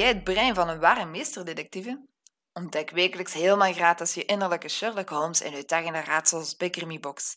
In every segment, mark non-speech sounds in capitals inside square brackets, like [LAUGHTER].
jij het brein van een ware meesterdetectieve? Ontdek wekelijks helemaal gratis je innerlijke Sherlock Holmes in uw daggende raadsels bij Crimibox.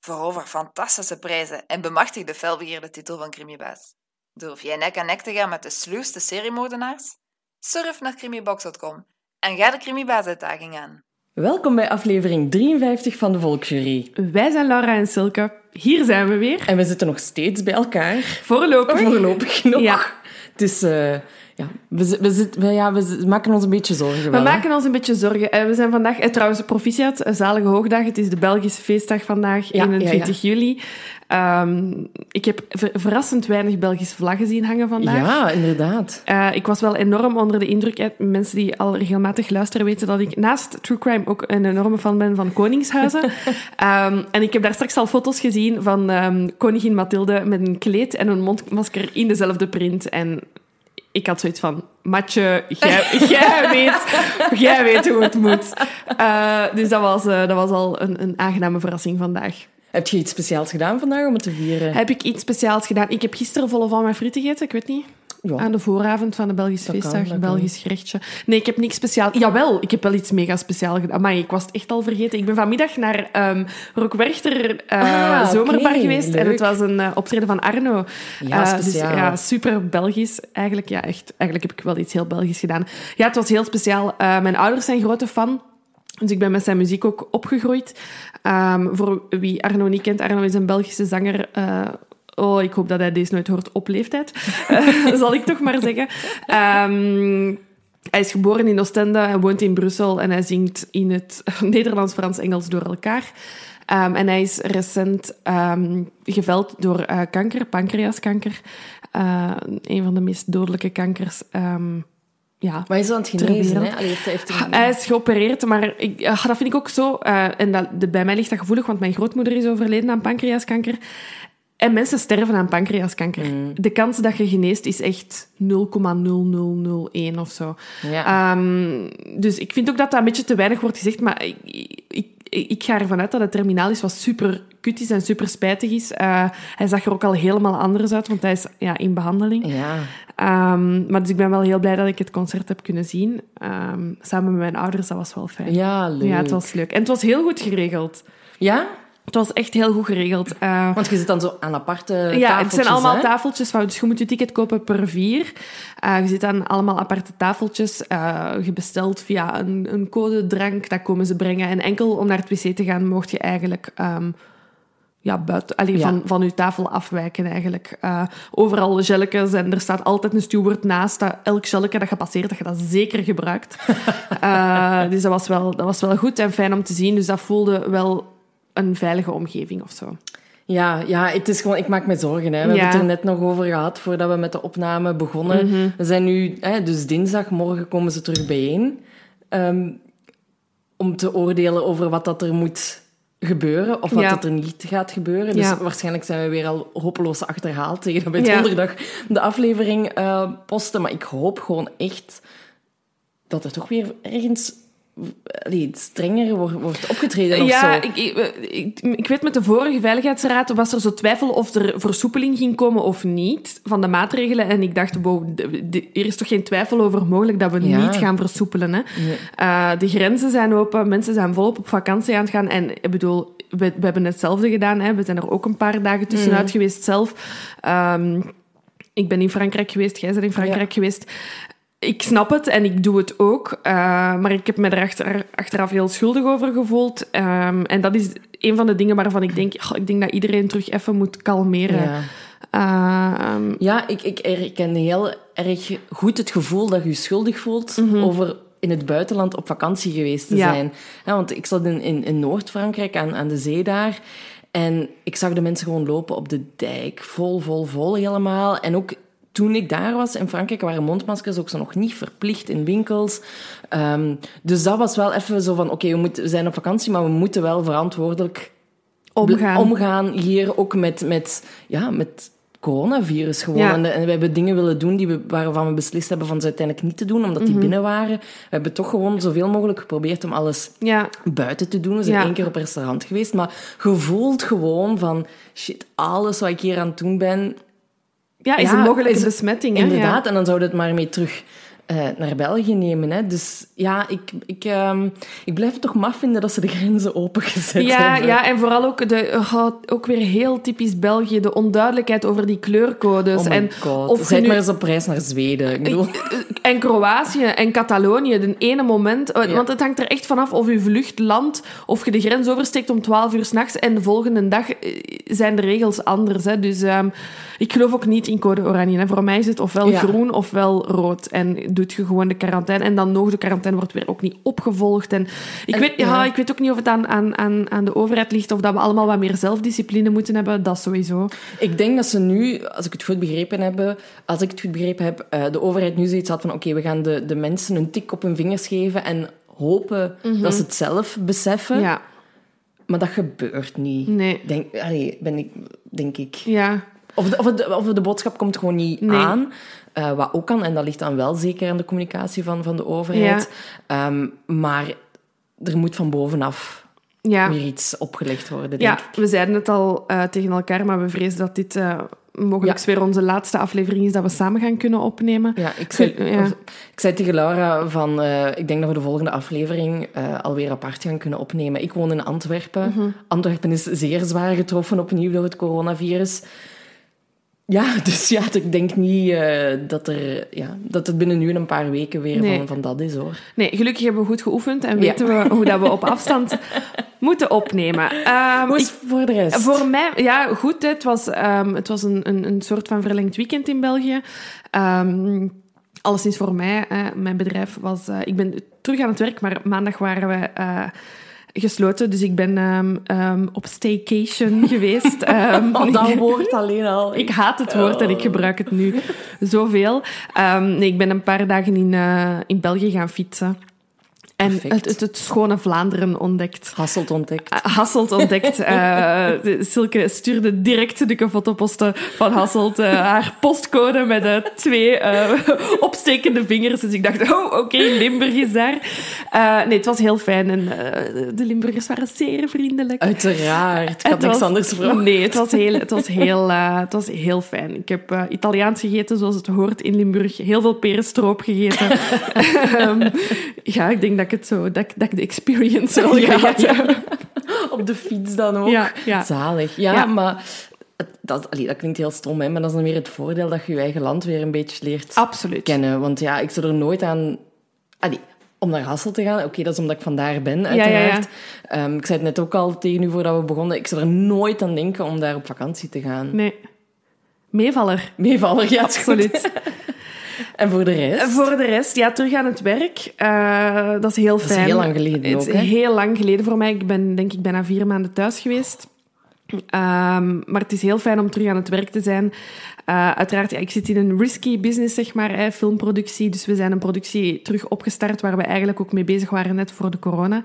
Verover fantastische prijzen en bemachtig de felbegeerde titel van Crimibaas. Durf jij nek aan nek te gaan met de sluwste seriemoordenaars? Surf naar crimibox.com en ga de Crimibaas-uitdaging aan. Welkom bij aflevering 53 van de Volksjury. Wij zijn Laura en Silke. Hier zijn we weer. En we zitten nog steeds bij elkaar. Voorlopig. Voorlopig nog. Ja. Het is... eh, ja, we, we, zit- we, ja, we maken ons een beetje zorgen We wel, hè? maken ons een beetje zorgen. Eh, We zijn vandaag, eh, trouwens, proficiat, een zalige hoogdag. Het is de Belgische feestdag vandaag, Ja, 21 juli. Ehm, ik heb ver- verrassend weinig Belgische vlaggen zien hangen vandaag. Ja, inderdaad. Eh, ik was wel enorm onder de indruk. Eh, Mensen die al regelmatig luisteren weten dat ik naast True Crime ook een enorme fan ben van Koningshuizen. [LAUGHS] Ehm, en ik heb daar straks al foto's gezien van ehm, koningin Mathilde met een kleed en een mondmasker in dezelfde print. En ik had zoiets van, Matje, jij, [LAUGHS] jij, weet, jij weet hoe het moet. Eh, dus dat was, eh, dat was al een, een aangename verrassing vandaag. Heb je iets speciaals gedaan vandaag om het te vieren? Heb ik iets speciaals gedaan? Ik heb gisteren volle van mijn frieten gegeten, ik weet niet. Ja. Aan de vooravond van de Belgische Dat kan, feestdag, kan. Belgisch gerechtje. Nee, ik heb niks speciaal. Jawel, ik heb wel iets mega speciaal gedaan. Maar ik was het echt al vergeten. Ik ben vanmiddag naar ehm Rockwerchter eh, Ah, Zomerbar geweest. En het was een eh, optreden van Arno. Ja, Eh, dus, speciaal. ja, super Belgisch. Eigenlijk, ja, echt, eigenlijk heb ik wel iets heel Belgisch gedaan. Ja, het was heel speciaal. Mijn ouders zijn grote fan. Dus ik ben met zijn muziek ook opgegroeid. Ehm, voor wie Arno niet kent, Arno is een Belgische zanger. Oh, ik hoop dat hij deze nooit hoort op leeftijd. Eh, [LAUGHS] zal ik toch maar zeggen. Ehm, hij is geboren in Oostende, hij woont in Brussel en hij zingt in het [LAUGHS] Nederlands, Frans, Engels door elkaar. Ehm, en hij is recent ehm, geveld door eh, kanker, pancreaskanker. Eh, een van de meest dodelijke kankers. ja, Maar hij is aan het genezen, wereld. hè? Allee, heeft, heeft hij- hij is geopereerd, maar ik, dat vind ik ook zo. en dat, de, bij mij ligt dat gevoelig, want mijn grootmoeder is overleden aan pancreaskanker. En mensen sterven aan pancreaskanker. Mm. De kans dat je geneest is echt 0,0001 of zo. Ja. Ehm, dus ik vind ook dat dat een beetje te weinig wordt gezegd, maar ik, ik, ik, ga ervan uit dat het terminaal is wat super kut is en super spijtig is. Eh, hij zag er ook al helemaal anders uit, want hij is ja, in behandeling. ja. Ehm, maar dus ik ben wel heel blij dat ik het concert heb kunnen zien. Ehm, samen met mijn ouders, dat was wel fijn. Ja, leuk. Ja, het was leuk. En het was heel goed geregeld. Ja? Het was echt heel goed geregeld. Eh, Want je zit dan zo aan aparte ja, het tafeltjes, zijn allemaal hè? tafeltjes. van- Dus je moet je ticket kopen per vier. Eh, je zit aan allemaal aparte tafeltjes. Eh, je bestelt via een, een codedrank, dat komen ze brengen. En enkel om naar het wc te gaan, mocht je eigenlijk... ehm, ja, buiten, allee, Ja. Van, van je tafel afwijken eigenlijk. Eh, overal gelletjes en er staat altijd een steward naast. Dat elk gelletje dat je passeert, dat je dat zeker gebruikt. [LAUGHS] Dus dat was, wel, dat was wel goed en fijn om te zien. Dus dat voelde wel een veilige omgeving of zo. Ja, ja, het is gewoon, ik maak me zorgen. Hè. We Ja. hebben het er net nog over gehad voordat we met de opname begonnen. Mhm. We zijn nu, hè, dus dinsdag, morgen komen ze terug bijeen. ehm, om te oordelen over wat dat er moet gebeuren of wat Ja. dat er niet gaat gebeuren. Dus Ja. waarschijnlijk zijn we weer al hopeloos achterhaald tegen dat we donderdag de aflevering eh, posten. Maar ik hoop gewoon echt dat er toch weer ergens allee, strenger wordt, wordt opgetreden of ja, zo. ik, ik, ik, ik weet met de vorige Veiligheidsraad was er zo twijfel of er versoepeling ging komen of niet van de maatregelen. En ik dacht, wow, er is toch geen twijfel over mogelijk dat we Ja. niet gaan versoepelen. Hè? Eh, de grenzen zijn open, mensen zijn volop op vakantie aan het gaan. En ik bedoel, we, we hebben hetzelfde gedaan. Hè? We zijn er ook een paar dagen tussenuit Mhm. geweest zelf. Ehm, ik ben in Frankrijk geweest, jij bent in Frankrijk geweest. Ik snap het en ik doe het ook. eh, maar ik heb me er achter, achteraf heel schuldig over gevoeld. Ehm, en dat is een van de dingen waarvan ik denk... ik denk dat iedereen terug even moet kalmeren. Ja. Ehm, Ja, ik, ik herken heel erg goed het gevoel dat je je schuldig voelt over in het buitenland op vakantie geweest te Ja. zijn. Ja, want ik zat in, in, in Noord-Frankrijk aan, aan de zee daar. En ik zag de mensen gewoon lopen op de dijk. Vol, vol, vol helemaal. En ook toen ik daar was in Frankrijk waren mondmaskers ook zo nog niet verplicht in winkels. Ehm, dus dat was wel even zo van, oké, we, moeten- we zijn op vakantie, maar we moeten wel verantwoordelijk omgaan. omgaan hier ook met, met, ja, met coronavirus gewoon. Ja. En, en we hebben dingen willen doen die we, waarvan we beslist hebben van ze uiteindelijk niet te doen, omdat Mhm. die binnen waren. We hebben toch gewoon zoveel mogelijk geprobeerd om alles Ja, buiten te doen. We zijn Ja. één keer op restaurant geweest, maar gevoeld gewoon van, shit, alles wat ik hier aan het doen ben, ja, is Ja, een mogelijke is- besmetting. Hè? Inderdaad, en dan zouden we het maar mee terug eh, naar België nemen. Hè. Dus ja, ik, ik, ehm, ik blijf het toch maf vinden dat ze de grenzen opengezet Ja, hebben. ja, en vooral ook, de, oh, ook weer heel typisch België, de onduidelijkheid over die kleurcodes. Oh en god. of Zet nu- maar eens op reis naar Zweden. Ik bedoel... En Kroatië en Catalonië, de ene moment. eh, Ja. Want het hangt er echt vanaf of je vlucht landt, of je de grens oversteekt om 12 uur s'nachts. En de volgende dag eh, zijn de regels anders. Hè. Dus ehm, ik geloof ook niet in code oranje. Hè. Voor mij is het ofwel Ja. groen ofwel rood. En doet je gewoon de quarantaine. En dan nog de quarantaine wordt weer ook niet opgevolgd. En ik, En- weet, ja, ja. ik weet ook niet of het aan, aan, aan, aan de overheid ligt of dat we allemaal wat meer zelfdiscipline moeten hebben. Dat sowieso. Ik denk dat ze nu, als ik het goed begrepen heb, als ik het goed begrepen heb, eh, de overheid nu zoiets had van oké, we gaan de, de mensen een tik op hun vingers geven en hopen dat ze het zelf beseffen. Mhm. Ja, Maar dat gebeurt niet. nee. Denk, allee, ben ik, denk ik. Ja, Of de, of, de, of de boodschap komt gewoon niet Nee. aan. Eh, wat ook kan, en dat ligt dan wel zeker aan de communicatie van, van de overheid. Ehm, maar er moet van bovenaf ja. weer iets opgelegd worden, denk Ja, ik. we zeiden het al eh, tegen elkaar, maar we vrezen dat dit eh, mogelijk Ja. weer onze laatste aflevering is dat we samen gaan kunnen opnemen. Ja, ik zei, Ja. ik zei tegen Laura van, ik denk dat we de volgende aflevering alweer apart gaan kunnen opnemen. Ik woon in Antwerpen. Mhm. Antwerpen is zeer zwaar getroffen opnieuw door het coronavirus. Ja, [LAUGHS] dus ja, ik denk niet eh, dat, er, ja, dat het binnen nu een paar weken weer Nee. van, van dat is, hoor. Nee, gelukkig hebben we goed geoefend en Ja. weten we hoe dat we op afstand [LAUGHS] moeten opnemen. Hoe is ik- het voor de rest? Voor mij, ja, goed. Het was, ehm, het was een, een, een soort van verlengd weekend in België. Ehm alleszins voor mij. mijn bedrijf was... eh, ik ben terug aan het werk, maar maandag waren we eh, gesloten. Dus ik ben ehm, ehm, op staycation [LAUGHS] geweest. [LAUGHS] Oh, dat [LAUGHS] woord alleen al. ik haat het woord en ik gebruik het nu zoveel. Nee, ik ben een paar dagen in, eh, in België gaan fietsen. En het, het, het schone Vlaanderen ontdekt. Hasselt ontdekt. Ah, Hasselt ontdekt. [LAUGHS] Eh, de- Silke stuurde direct de fotoposten van Hasselt. eh, haar postcode met eh, twee eh, [LAUGHS] opstekende vingers. Dus ik dacht, oh, oké, Limburg is daar. Eh, nee, het was heel fijn. En eh, de Limburgers waren zeer vriendelijk. Uiteraard. Ik had niks anders verwacht. Nee, het was heel, het was heel, eh, het was heel fijn. Ik heb eh, Italiaans gegeten, zoals het hoort in Limburg. Heel veel perenstroop gegeten. [LAUGHS] Ehm, ja, ik denk dat ik het zo, dat, ik- dat ik de experience [LAUGHS] Ja, gehad heb. [LAUGHS] Op de fiets dan ook. Zalig. Ja, maar dat, allee, dat klinkt heel stom, hè, maar dat is dan weer het voordeel dat je je eigen land weer een beetje leert Absoluut. kennen. Want ja, ik zou er nooit aan... Allee, om naar Hasselt te gaan, oké, dat is omdat ik vandaar ben, ja, ja. uiteraard. Ehm, ik zei het net ook al tegen u voordat we begonnen. Ik zou er nooit aan denken om daar op vakantie te gaan. Nee. Meevaller. Meevallig, ja. Absoluut. [LAUGHS] En voor de rest? Voor de rest, ja, terug aan het werk. Eh, dat is heel Dat is fijn. heel lang geleden Het is heel lang geleden voor mij. Ik ben denk ik bijna vier maanden thuis geweest. Ehm, maar het is heel fijn om terug aan het werk te zijn. Uh, uiteraard, ja, ik zit in een risky business, zeg maar, hè, filmproductie. Dus we zijn een productie terug opgestart waar we eigenlijk ook mee bezig waren net voor de corona.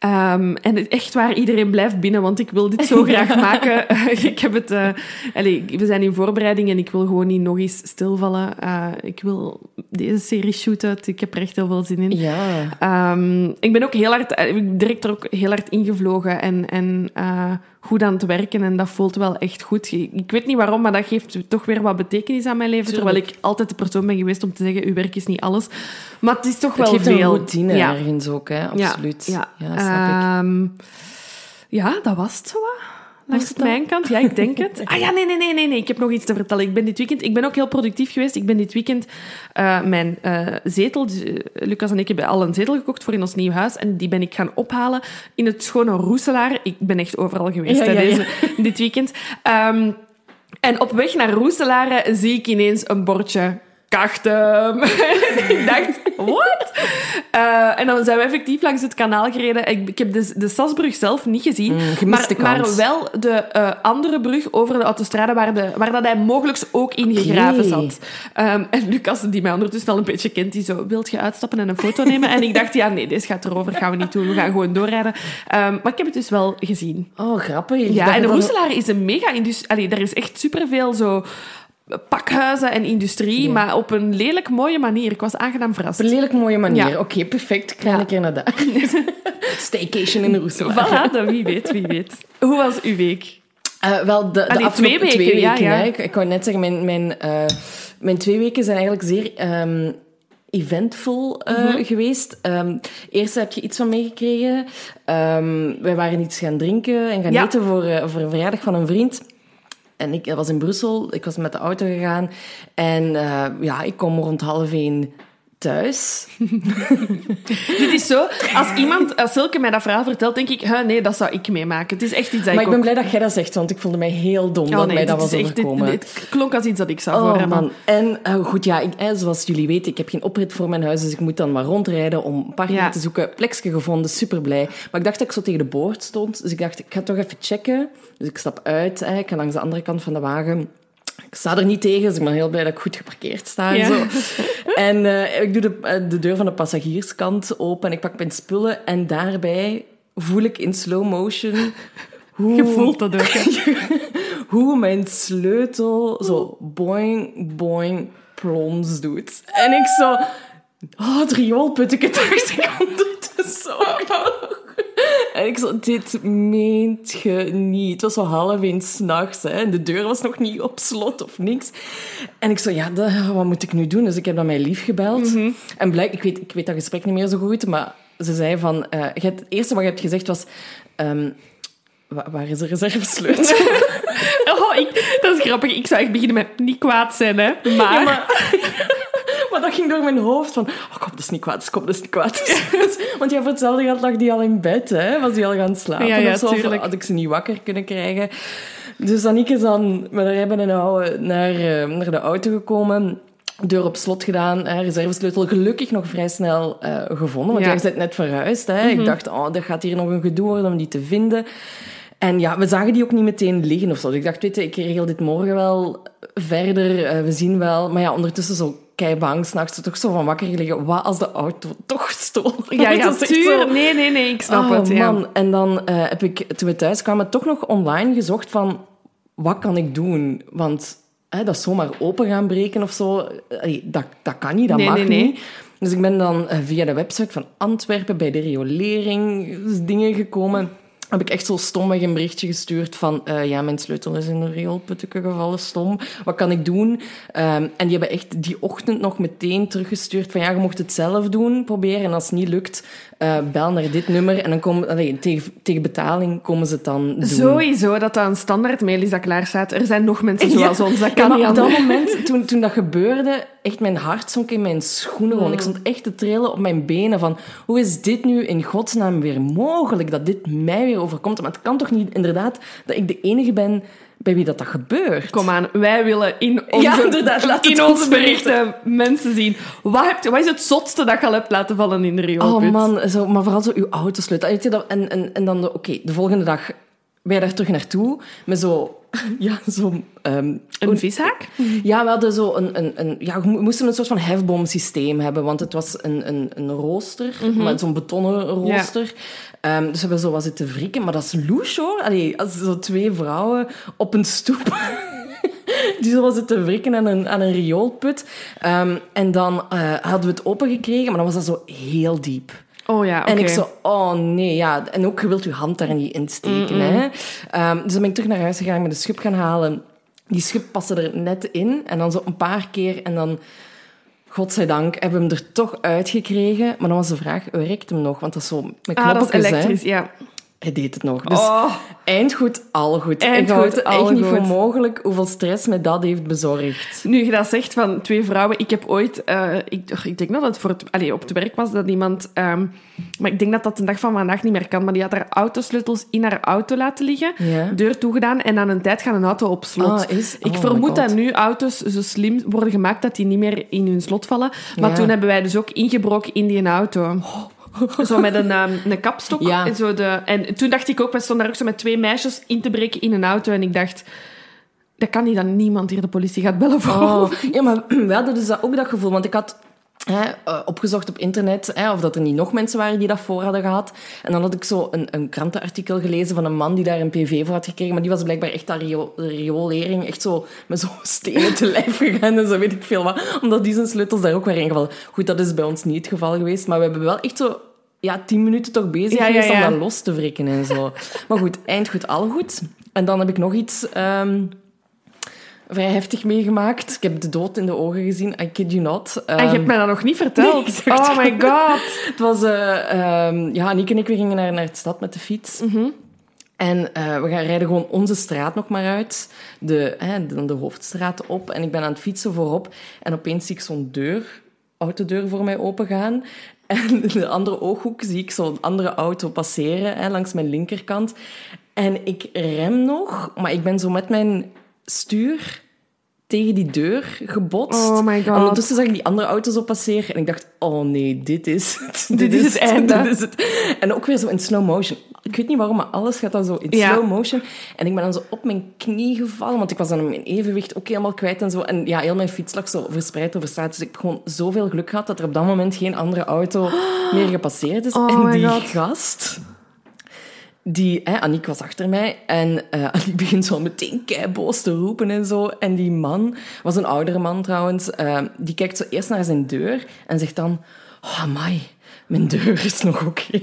Um, en echt waar, iedereen blijft binnen, want ik wil dit zo [LAUGHS] graag maken. [LAUGHS] ik heb het... Uh, allez, we zijn in voorbereiding en ik wil gewoon niet nog eens stilvallen. Uh, ik wil deze serie shooten. Ik heb er echt heel veel zin in. Ja. Um, ik ben ook heel hard... direct er ook heel hard ingevlogen en... en goed aan het werken en dat voelt wel echt goed. Ik weet niet waarom, maar dat geeft toch weer wat betekenis aan mijn leven. Terwijl ik altijd de persoon ben geweest om te zeggen, uw werk is niet alles. Maar het is toch wel veel. Het geeft een routine ergens ook, hè? absoluut. Ja, ja. Ik. Um, ja, dat was het zo Langs het mijn kant? Ja, ik denk het. [LAUGHS] Ah ja, nee, nee, nee, nee, nee. Ik heb nog iets te vertellen. Ik ben dit weekend... Ik ben ook heel productief geweest. Ik ben dit weekend uh, mijn uh, zetel... Uh, Lucas en ik hebben al een zetel gekocht voor in ons nieuw huis. En die ben ik gaan ophalen in het schone Roeselaar. Ik ben echt overal geweest ja, ja, Deze, [LAUGHS] dit weekend. Um, en op weg naar Roeselare zie ik ineens een bordje kachten. [LAUGHS] ik dacht, wat? Uh, en dan zijn we effectief langs het kanaal gereden. Ik, ik heb de, de Sasbrug zelf niet gezien, mm, maar, maar, wel de uh, andere brug over de autostrade waar, de, waar dat hij mogelijk ook in gegraven zat. Um, en Lucas, die mij ondertussen al een beetje kent, die zo, wilt je uitstappen en een foto nemen? En ik dacht, ja, nee, deze gaat erover, gaan we niet doen, we gaan gewoon doorrijden. Um, maar ik heb het dus wel gezien. Oh, grappig. Ja, en Roeselaar is een mega industrie. Er is echt superveel zo pakhuizen en industrie, maar op een lelijk mooie manier. Ik was aangenaam verrast. Op een lelijk mooie manier. Oké, perfect. Ik ga ja. een keer naar daar. [LAUGHS] Staycation in Roeselaar. Voilà, wie weet, wie weet. Hoe was uw week? Uh, wel, de, de twee weken. Twee weken ja, ik, ik wou net zeggen, mijn, mijn, uh, mijn twee weken zijn eigenlijk zeer... Um, eventvol uh, mm -hmm. geweest. Um, eerst heb je iets van meegekregen. Um, wij waren iets gaan drinken en gaan eten voor, voor een verjaardag van een vriend. En ik was in Brussel, ik was met de auto gegaan. En uh, ja, ik kom rond half één thuis. [LAUGHS] Dit is zo, als iemand, als Silke mij dat verhaal vertelt, denk ik, huh, nee, dat zou ik meemaken. Het is echt iets dat maar ik ik ben blij dat jij dat zegt, want ik voelde mij heel dom oh, dat nee, mij dat was echt, overkomen. Dit, dit, klonk als iets dat ik zou oh, voor man. En uh, goed, ja, ik, zoals jullie weten, ik heb geen oprit voor mijn huis, dus ik moet dan maar rondrijden om een parking ja. te zoeken. Plekje gevonden, super blij. Maar ik dacht dat ik zo tegen de boord stond, dus ik dacht, ik ga toch even checken. Dus ik stap uit, hè, ik ga langs de andere kant van de wagen ik sta er niet tegen, dus ik ben heel blij dat ik goed geparkeerd sta en ja. zo. En uh, ik doe de, de deur van de passagierskant open en ik pak mijn spullen. En daarbij voel ik in slow motion... Hoe, [LAUGHS] Je voelt dat ook, [LAUGHS] hoe mijn sleutel zo boing, boing, plons doet. En ik zo... Oh, het rioolputteke dacht ik ondertussen zo. [LAUGHS] [LAUGHS] En ik zo, dit meent je niet. Het was zo half één s'nachts en de deur was nog niet op slot of niks. En ik zo, ja, dat, wat moet ik nu doen? Dus ik heb dan mijn lief gebeld. Mm -hmm. En blijk, ik weet, ik weet dat gesprek niet meer zo goed, maar ze zei van... Uh, het eerste wat je hebt gezegd was... Um, waar is de reservesleutel? [LAUGHS] oh, ik, dat is grappig. Ik zou echt beginnen met niet kwaad zijn, hè. Maar... Ja, maar... [LAUGHS] dat ging door mijn hoofd van... Oh, kom, dat is niet kwaad, kom, dat is niet kwaad. [LAUGHS] Want ja, voor hetzelfde geld lag die al in bed, hè. Was die al gaan slapen ja, ja, of zo. Of had ik ze niet wakker kunnen krijgen. Dus Aniek is dan met haar hebben naar, uh, naar de auto gekomen deur op slot gedaan, reservesleutel gelukkig nog vrij snel uh, gevonden, want ja. jij bent net verhuisd. Hè. Mm -hmm. Ik dacht, oh, dat gaat hier nog een gedoe worden om die te vinden. En ja, we zagen die ook niet meteen liggen of zo. Dus ik dacht, weet je, ik regel dit morgen wel verder, uh, we zien wel. Maar ja, ondertussen zo keibang, s'nachts toch zo van wakker gelegen. Wat als de auto toch stond? Ja, ja, [LAUGHS] tuur. Nee, nee, nee, ik snap Oh, het. Ja. man. En dan eh, heb ik, toen we thuis kwamen, toch nog online gezocht van... Wat kan ik doen? Want hè, dat zomaar open gaan breken of zo, allee, dat, dat kan niet, dat Nee, mag nee, nee. niet. Dus ik ben dan eh, via de website van Antwerpen bij de riolering dingen gekomen. Heb ik echt zo stommig een berichtje gestuurd van... eh, ja, mijn sleutel is in een rioolputteke gevallen, stom. Wat kan ik doen? Ehm, en die hebben echt die ochtend nog meteen teruggestuurd van... Ja, je mocht het zelf doen, proberen. En als het niet lukt, eh, bel naar dit nummer. En dan komen... allee, tegen, tegen betaling komen ze het dan doen. Sowieso dat dat een standaard mail is dat klaar staat. Er zijn nog mensen Ja. zoals ons, dat kan maar niet op dat moment, toen, toen dat gebeurde, echt mijn hart zonk in mijn schoenen. Ik stond echt te trillen op mijn benen van... Hoe is dit nu in godsnaam weer mogelijk? Dat dit mij weer overkomt? Maar het kan toch niet inderdaad dat ik de enige ben bij wie dat, dat gebeurt? Kom aan, wij willen in onze, Ja, in ons onze berichten mensen zien. Wat, hebt, wat is het zotste dat je al hebt laten vallen in de Oh rioolput? man, zo, maar vooral zo uw autosleutel. Weet je dat, en, en, en dan, oké, de volgende dag wij daar terug naartoe met zo... Ja, zo... ehm, Een vishaak? ja, we hadden zo een, een, een... Ja, we mo- moesten een soort van hefboomsysteem hebben, want het was een, een, een rooster, maar zo'n betonnen rooster. Ehm, dus we hebben zo wat zitten wrikken, maar dat is louche, hoor. Allee, als zo twee vrouwen op een stoep... [LAUGHS] Die zo zitten wrikken aan een, aan een rioolput. Ehm, en dan eh, hadden we het opengekregen, maar dan was dat zo heel diep. Oh ja. En ik zo, oh nee, ja. En ook, je wilt je hand daar niet in steken, hè. Ehm, dus dan ben ik terug naar huis gegaan, met de schub gaan halen. Die schub paste er net in. En dan zo een paar keer. En dan, godzijdank, hebben we hem er toch uitgekregen. Maar dan was de vraag, werkt hem nog? Want dat is zo met Ah, dat is hè. elektrisch, ja. Hij deed het nog. Dus Oh. eindgoed, al goed. Eindgoed, ik het echt niet voor goed. mogelijk hoeveel stress me dat heeft bezorgd. Nu je dat zegt van twee vrouwen, ik heb ooit, eh, ik, ik denk dat het voor het, allee, op het werk was dat iemand, ehm, maar ik denk dat dat de dag van vandaag niet meer kan, maar die had haar autosleutels in haar auto laten liggen, Ja. deur toegedaan en aan een tijd gaat een auto op slot. Ah, is- ik oh vermoed dat nu auto's zo slim worden gemaakt dat die niet meer in hun slot vallen. Maar Ja. toen hebben wij dus ook ingebroken in die auto. [LAUGHS] Zo met een, ehm, een kapstok. Ja. En, zo de, en toen dacht ik ook, we stonden daar ook zo met twee meisjes in te breken in een auto. En ik dacht, dat kan niet dat niemand hier de politie gaat bellen voor. Oh, ja, maar [CLEARS THROAT] we hadden dus dat ook dat gevoel. Want ik had hè, eh, opgezocht op internet hè, of dat er niet nog mensen waren die dat voor hadden gehad. En dan had ik zo een, een krantenartikel gelezen van een man die daar een PV voor had gekregen. Maar die was blijkbaar echt aan rio- riolering, echt zo met zo'n [LAUGHS] stenen te lijf gegaan en zo weet ik veel wat. Omdat die zijn sleutels daar ook waren ingevallen. Goed, dat is bij ons niet het geval geweest. Maar we hebben wel echt zo... Ja, tien minuten toch bezig Ja, geweest ja. om dat los te wrikken en zo. Maar goed, eind goed, al goed. En dan heb ik nog iets... ehm, vrij heftig meegemaakt. Ik heb de dood in de ogen gezien. I kid you not. En je Ehm, hebt mij dat nog niet verteld. Nee, oh my god. [LAUGHS] het was... eh, ehm, ja, Nick en ik we gingen naar, naar de stad met de fiets. En eh, we gaan rijden gewoon onze straat nog maar uit. De, hè, dan de hoofdstraat op. En ik ben aan het fietsen voorop. En opeens zie ik zo'n deur, autodeur voor mij opengaan. [LAUGHS] En in de andere ooghoek zie ik zo'n andere auto passeren hè, langs mijn linkerkant. En ik rem nog, maar ik ben zo met mijn stuur tegen die deur gebotst. Oh my God. Ondertussen zag ik die andere auto zo passeren en ik dacht, oh nee, dit is het. [LAUGHS] Dit is het einde. Dit is het. En ook weer zo in slow motion. Ik weet niet waarom, maar alles gaat dan zo in Ja. slow motion. En ik ben dan zo op mijn knie gevallen, want ik was dan mijn evenwicht ook helemaal kwijt en zo. En ja, heel mijn fiets lag zo verspreid over straat. Dus ik heb gewoon zoveel geluk gehad dat er op dat moment geen andere auto [GASPS] meer gepasseerd is. Oh en my die God. gast... Die, hè, Aniek was achter mij en eh [LAUGHS] Aniek begint zo meteen keiboos te roepen en zo. En die man, was een oudere man trouwens, eh, die kijkt zo eerst naar zijn deur en zegt dan... Oh, amai, mijn deur is nog oké. [LAUGHS]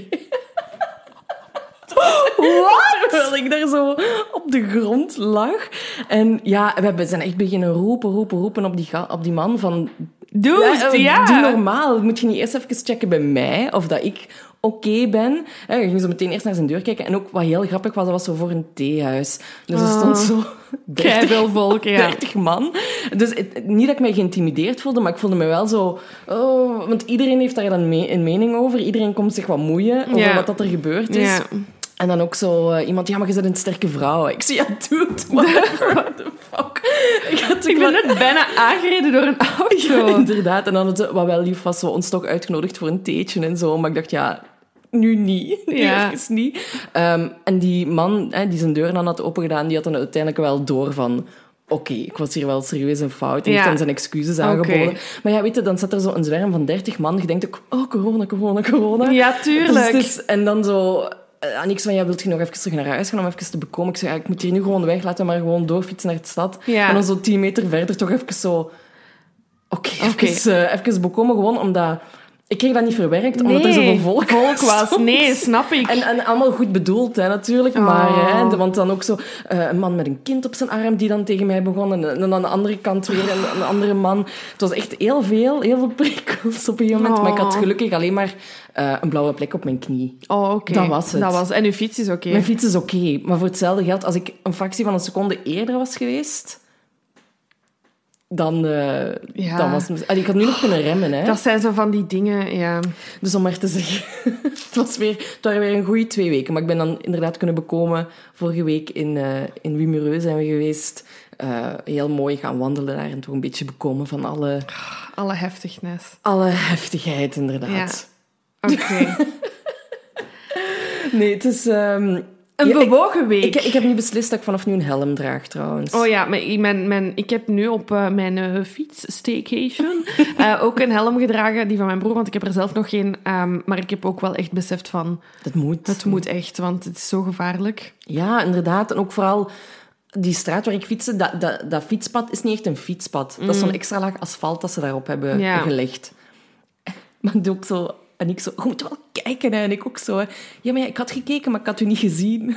Wat? Terwijl ik daar zo op de grond lag. En ja, we hebben- zijn echt beginnen roepen, roepen, roepen op die, op die man van... Dude, eh, ja. Doe normaal. Moet je niet eerst even checken bij mij of dat ik oké ben? Hè, Je ging zo meteen eerst naar zijn deur kijken. En ook wat heel grappig was, dat was zo voor een theehuis. Dus er stond zo... [LAUGHS] 30 veel volk, ja. 30 man. Dus het- niet dat ik mij geïntimideerd voelde, maar ik voelde me wel zo... Oh, want iedereen heeft daar dan een mening over. Iedereen komt zich wat moeien over Ja. wat dat er gebeurd is. Ja. En dan ook zo eh, iemand, ja, maar je bent een sterke vrouw. Ik zie, ja, dude, whatever, [LAUGHS] what the fuck. Ik, had Ik ben net bijna aangereden door een [LAUGHS] auto. Ja, inderdaad. En dan het, wat wel lief was, zo ons toch uitgenodigd voor een theetje en zo. Maar ik dacht, ja, nu niet. [LAUGHS] Nu Ja. even niet. Ehm, en die man, hè, die zijn deur dan had opengedaan, die had dan uiteindelijk wel door van... Oké, ik was hier wel serieus een fout. En Ja. heeft dan zijn excuses aangeboden. Maar ja, weet je, dan zat er zo een zwerm van 30 man. Je denkt ook, oh, corona, corona, corona. Ja, tuurlijk. Dus, dus- en dan zo... eh, Aniek van, ja, wilt je nog even terug naar huis gaan om even te bekomen? Ik zei, ja, ik moet hier nu gewoon weg, laten we maar gewoon doorfietsen naar de stad. Ja. En dan zo tien meter verder toch even zo... Oké, Oké. even, eh, even bekomen, gewoon omdat... Ik kreeg dat niet verwerkt, omdat er zoveel volk, volk was. stond. Nee, snap ik. En, en allemaal goed bedoeld, hè, natuurlijk. Maar, Oh. hè, want dan ook zo eh, een man met een kind op zijn arm die dan tegen mij begon. En, en dan aan de andere kant weer een, een andere man. Het was echt heel veel, heel veel prikkels op een gegeven moment. Maar ik had Oh. gelukkig alleen maar eh, een blauwe plek op mijn knie. Oh, oké. Dat was het. Dat was, en uw fiets is oké. Mijn fiets is oké, maar voor hetzelfde geld, als ik een fractie van een seconde eerder was geweest, dan, eh Ja. dan was het... Allee, ik had nu nog kunnen remmen, hè. Dat zijn zo van die dingen, ja. Dus om maar te zeggen, [LAUGHS] het, was weer, het waren weer een goede twee weken. Maar ik ben dan inderdaad kunnen bekomen. Vorige week in, eh in Wimereux zijn we geweest. Eh, heel mooi gaan wandelen daar en toch een beetje bekomen van alle, Alle heftigheid. alle heftigheid, inderdaad. Oké. [LAUGHS] Nee, het is... ehm, Een Ja, bewogen week. Ik, ik heb nu beslist dat ik vanaf nu een helm draag, trouwens. Oh ja, mijn, mijn, mijn, ik heb nu op eh, mijn eh, fietsstaycation [LAUGHS] eh, ook een helm gedragen, die van mijn broer, want ik heb er zelf nog geen. ehm, maar ik heb ook wel echt beseft van, Dat moet. het moet echt, want het is zo gevaarlijk. Ja, inderdaad. En ook vooral die straat waar ik fietste, dat, dat, dat fietspad is niet echt een fietspad. Dat is zo'n extra laag asfalt dat ze daarop hebben Mm. Ja. gelegd. [LAUGHS] Maar ook zo... En ik zo, je moet wel kijken. Hè. En ik ook zo, hè. ja, maar ja, ik had gekeken, maar ik had u niet gezien. [LAUGHS]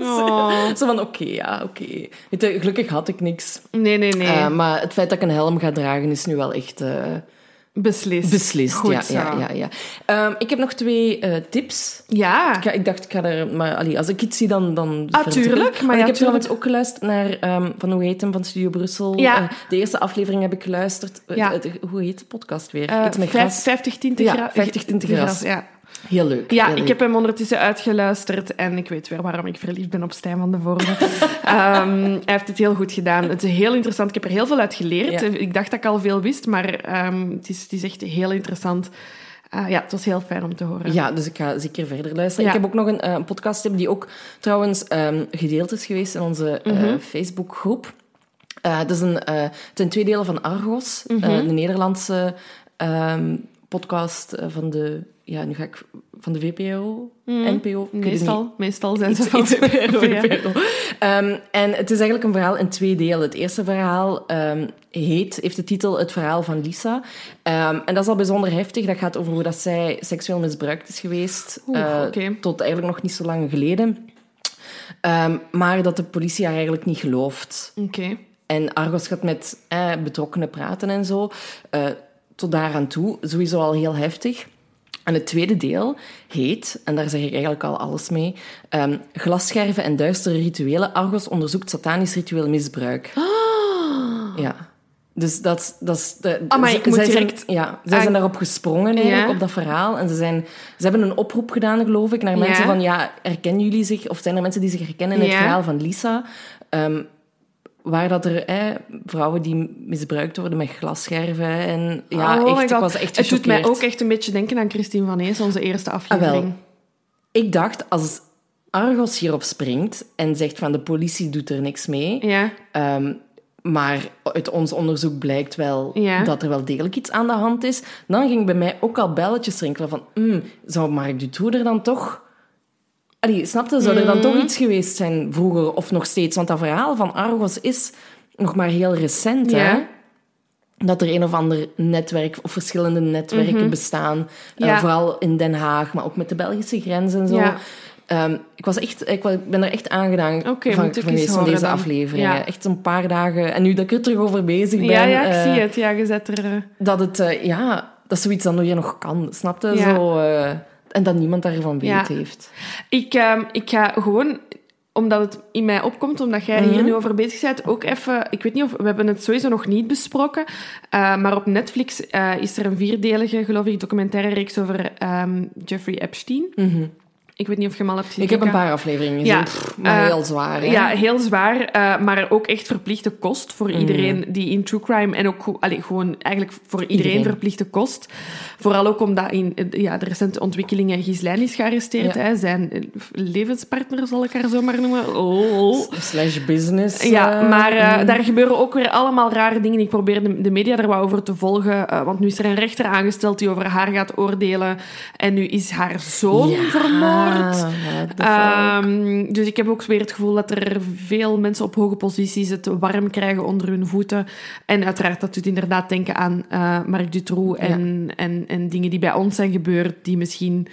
Oh. Zo van, oké, ja, oké. Je, Gelukkig had ik niks. Nee, nee, nee. Eh, maar het feit dat ik een helm ga dragen is nu wel echt eh, beslist. beslist. Goed ja, zo. ja, ja, ja. Ehm, ik heb nog twee eh, tips. Ja. Ik, dacht, ik ga er... Maar allee, als ik iets zie, dan... dan Ah, tuurlijk, maar ja, ik heb trouwens ook geluisterd naar... ehm, van hoe heet hem, van Studio Brussel. Ja. Eh, de eerste aflevering heb ik geluisterd. Eh, Ja. het- hoe heet de podcast weer? Eh, Iets met vijf- gras. 50 tinten Ja, gra- 50 tinten gras. Ja. Heel leuk. Ja, heel ik leuk. heb hem ondertussen uitgeluisterd en ik weet weer waarom ik verliefd ben op Stijn van de Voorde. [LAUGHS] Ehm, hij heeft het heel goed gedaan. Het is heel interessant. Ik heb er heel veel uit geleerd. Ja. Ik dacht dat ik al veel wist, maar ehm, het, is, het is echt heel interessant. Ah, ja, het was heel fijn om te horen. Ja, dus ik ga zeker verder luisteren. Ja. Ik heb ook nog een, eh, een podcast die ook trouwens ehm, gedeeld is geweest in onze eh, Mhm. Facebookgroep. Eh dat is een, eh, het zijn twee delen van Argos, eh, de Nederlandse podcast eh, van de, ja, nu ga ik van de VPRO, NPO. weet het niet. Meestal, meestal zijn ze Iets- van iets- [LAUGHS] VPRO, ja. VPRO. Ehm, en het is eigenlijk een verhaal in twee delen. Het eerste verhaal ehm, heet, heeft de titel Het verhaal van Lisa. Ehm, en dat is al bijzonder heftig. Dat gaat over hoe dat zij seksueel misbruikt is geweest. Oeh, eh. Tot eigenlijk nog niet zo lang geleden. Maar dat de politie haar eigenlijk niet gelooft. Oké. En Argos gaat met eh, betrokkenen praten en zo. Tot daaraan toe. Sowieso al heel heftig. En het tweede deel heet, en daar zeg ik eigenlijk al alles mee, ehm, Glasscherven en duistere rituelen. Argos onderzoekt satanisch ritueel misbruik. Ja. Dus dat, dat is... De, ik moet zij direct- Zijn, ja, zij Ah, zijn daarop gesprongen eigenlijk, Ja. op dat verhaal. En ze, zijn, ze hebben een oproep gedaan, geloof ik, naar Ja. mensen van, ja, herkennen jullie zich, of zijn er mensen die zich herkennen in het verhaal van Lisa? Ehm, waar dat er eh, vrouwen die misbruikt worden met glasscherven en ja, Oh echt, ik was echt Het doet mij ook echt een beetje denken aan Christine van Ees, onze eerste Ah, wel. aflevering. Ik dacht, als Argos hierop springt en zegt van de politie doet er niks mee, Ja. ehm, maar uit ons onderzoek blijkt wel Ja. dat er wel degelijk iets aan de hand is, dan ging bij mij ook al belletjes rinkelen van, mm, zou Mark Dutroux er dan toch... Allee, snapte, zou er dan Mm. toch iets geweest zijn vroeger of nog steeds? Want dat verhaal van Argos is nog maar heel recent, hè? Dat er een of ander netwerk of verschillende netwerken bestaan. Eh, Mhm. Ja. vooral in Den Haag, maar ook met de Belgische grens en zo. Ja. Ehm, ik, was echt, ik ben er echt aangedaan van van deze dan. afleveringen. Ja. Echt een paar dagen. En nu dat ik er terug over bezig ben, Ja, ja, ik eh, zie het. Ja, je zet er... eh, dat het, ja, dat is zoiets dat je nog kan, snapte? Ja. Zo, en dat niemand daarvan weet Ja. heeft. Ik, ehm, ik ga gewoon, omdat het in mij opkomt, omdat jij Mhm. hier nu over bezig bent, ook even... Ik weet niet of... We hebben het sowieso nog niet besproken, eh, maar op Netflix eh, is er een vierdelige, geloof ik, documentaire reeks over ehm, Jeffrey Epstein. Ik weet niet of je hem al hebt gezien. Ik heb een paar afleveringen gezien, Ja. pff, maar Eh, heel zwaar. Hè? Ja, heel zwaar, eh, maar ook echt verplichte kost voor Mm. iedereen die in true crime en ook allee, gewoon eigenlijk voor iedereen, Iedereen. verplichte kost. Vooral ook omdat in eh, ja, de recente ontwikkelingen Ghislaine is gearresteerd. Ja. Hè, zijn levenspartner, zal ik haar zo maar noemen. Oh. Slash business. Ja, maar mm. daar gebeuren ook weer allemaal rare dingen. Ik probeer de, de media er wat over te volgen. want nu is er een rechter aangesteld die over haar gaat oordelen. En nu is haar zoon Ja, vermoord. The fuck. Ehm, dus ik heb ook weer het gevoel dat er veel mensen op hoge posities het warm krijgen onder hun voeten. En uiteraard, dat doet inderdaad denken aan eh Marc Dutroux en, en, en dingen die bij ons zijn gebeurd, die misschien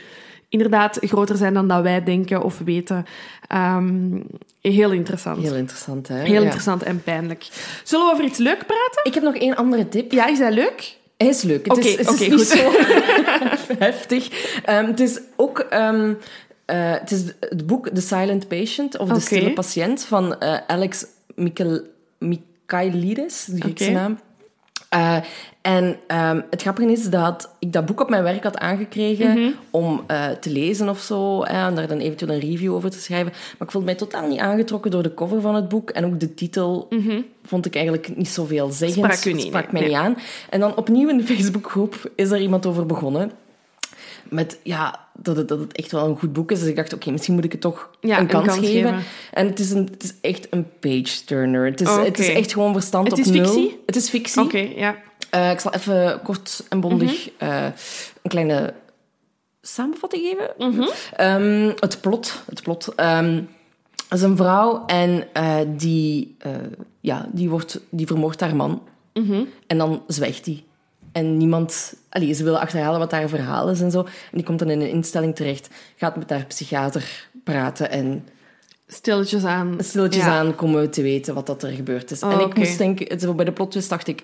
inderdaad groter zijn dan dat wij denken of weten. Ehm, heel interessant. Heel interessant, hè? Heel Ja. interessant en pijnlijk. Zullen we over iets leuk praten? Ik heb nog één andere tip. Ja, is dat leuk? Hij is leuk. Het is, het is niet goed. zo [LAUGHS] heftig. Ehm, het is ook... eh, het is het boek The Silent Patient, of. De Stille Patiënt, van eh, Alex Michael, Michaelides, de Griekse naam. Eh, en ehm, het grappige is dat ik dat boek op mijn werk had aangekregen Mhm. om te lezen of zo, en daar dan eventueel een review over te schrijven. Maar ik voelde mij totaal niet aangetrokken door de cover van het boek. En ook de titel vond ik eigenlijk niet zoveel zeggend. Mhm. Sprak u niet, Sprak nee, mij nee. niet aan. En dan opnieuw in de [LAUGHS] Facebookgroep is er iemand over begonnen. Met ja, dat, het, dat het echt wel een goed boek is. Dus ik dacht, oké, misschien moet ik het toch Ja, een een kans, geven. geven. En het is, een, het is echt een page-turner. Het is, het is echt gewoon verstand Het op is nul. fictie? Het is fictie. Oké, ja. Eh, ik zal even kort en bondig Mhm. eh, een kleine samenvatting geven. Mhm. Ehm, het plot. Het plot. Ehm, is een vrouw en eh, die, ja, die, wordt, die vermoordt haar man. Mhm. En dan zwijgt die. En niemand... Allee, ze willen achterhalen wat haar verhaal is en zo. En die komt dan in een instelling terecht. Gaat met haar psychiater praten en Stilletjes aan. stilletjes Ja. aan komen we te weten wat dat er gebeurd is. Oh, en ik oké. moest denken... bij de plot twist dacht ik...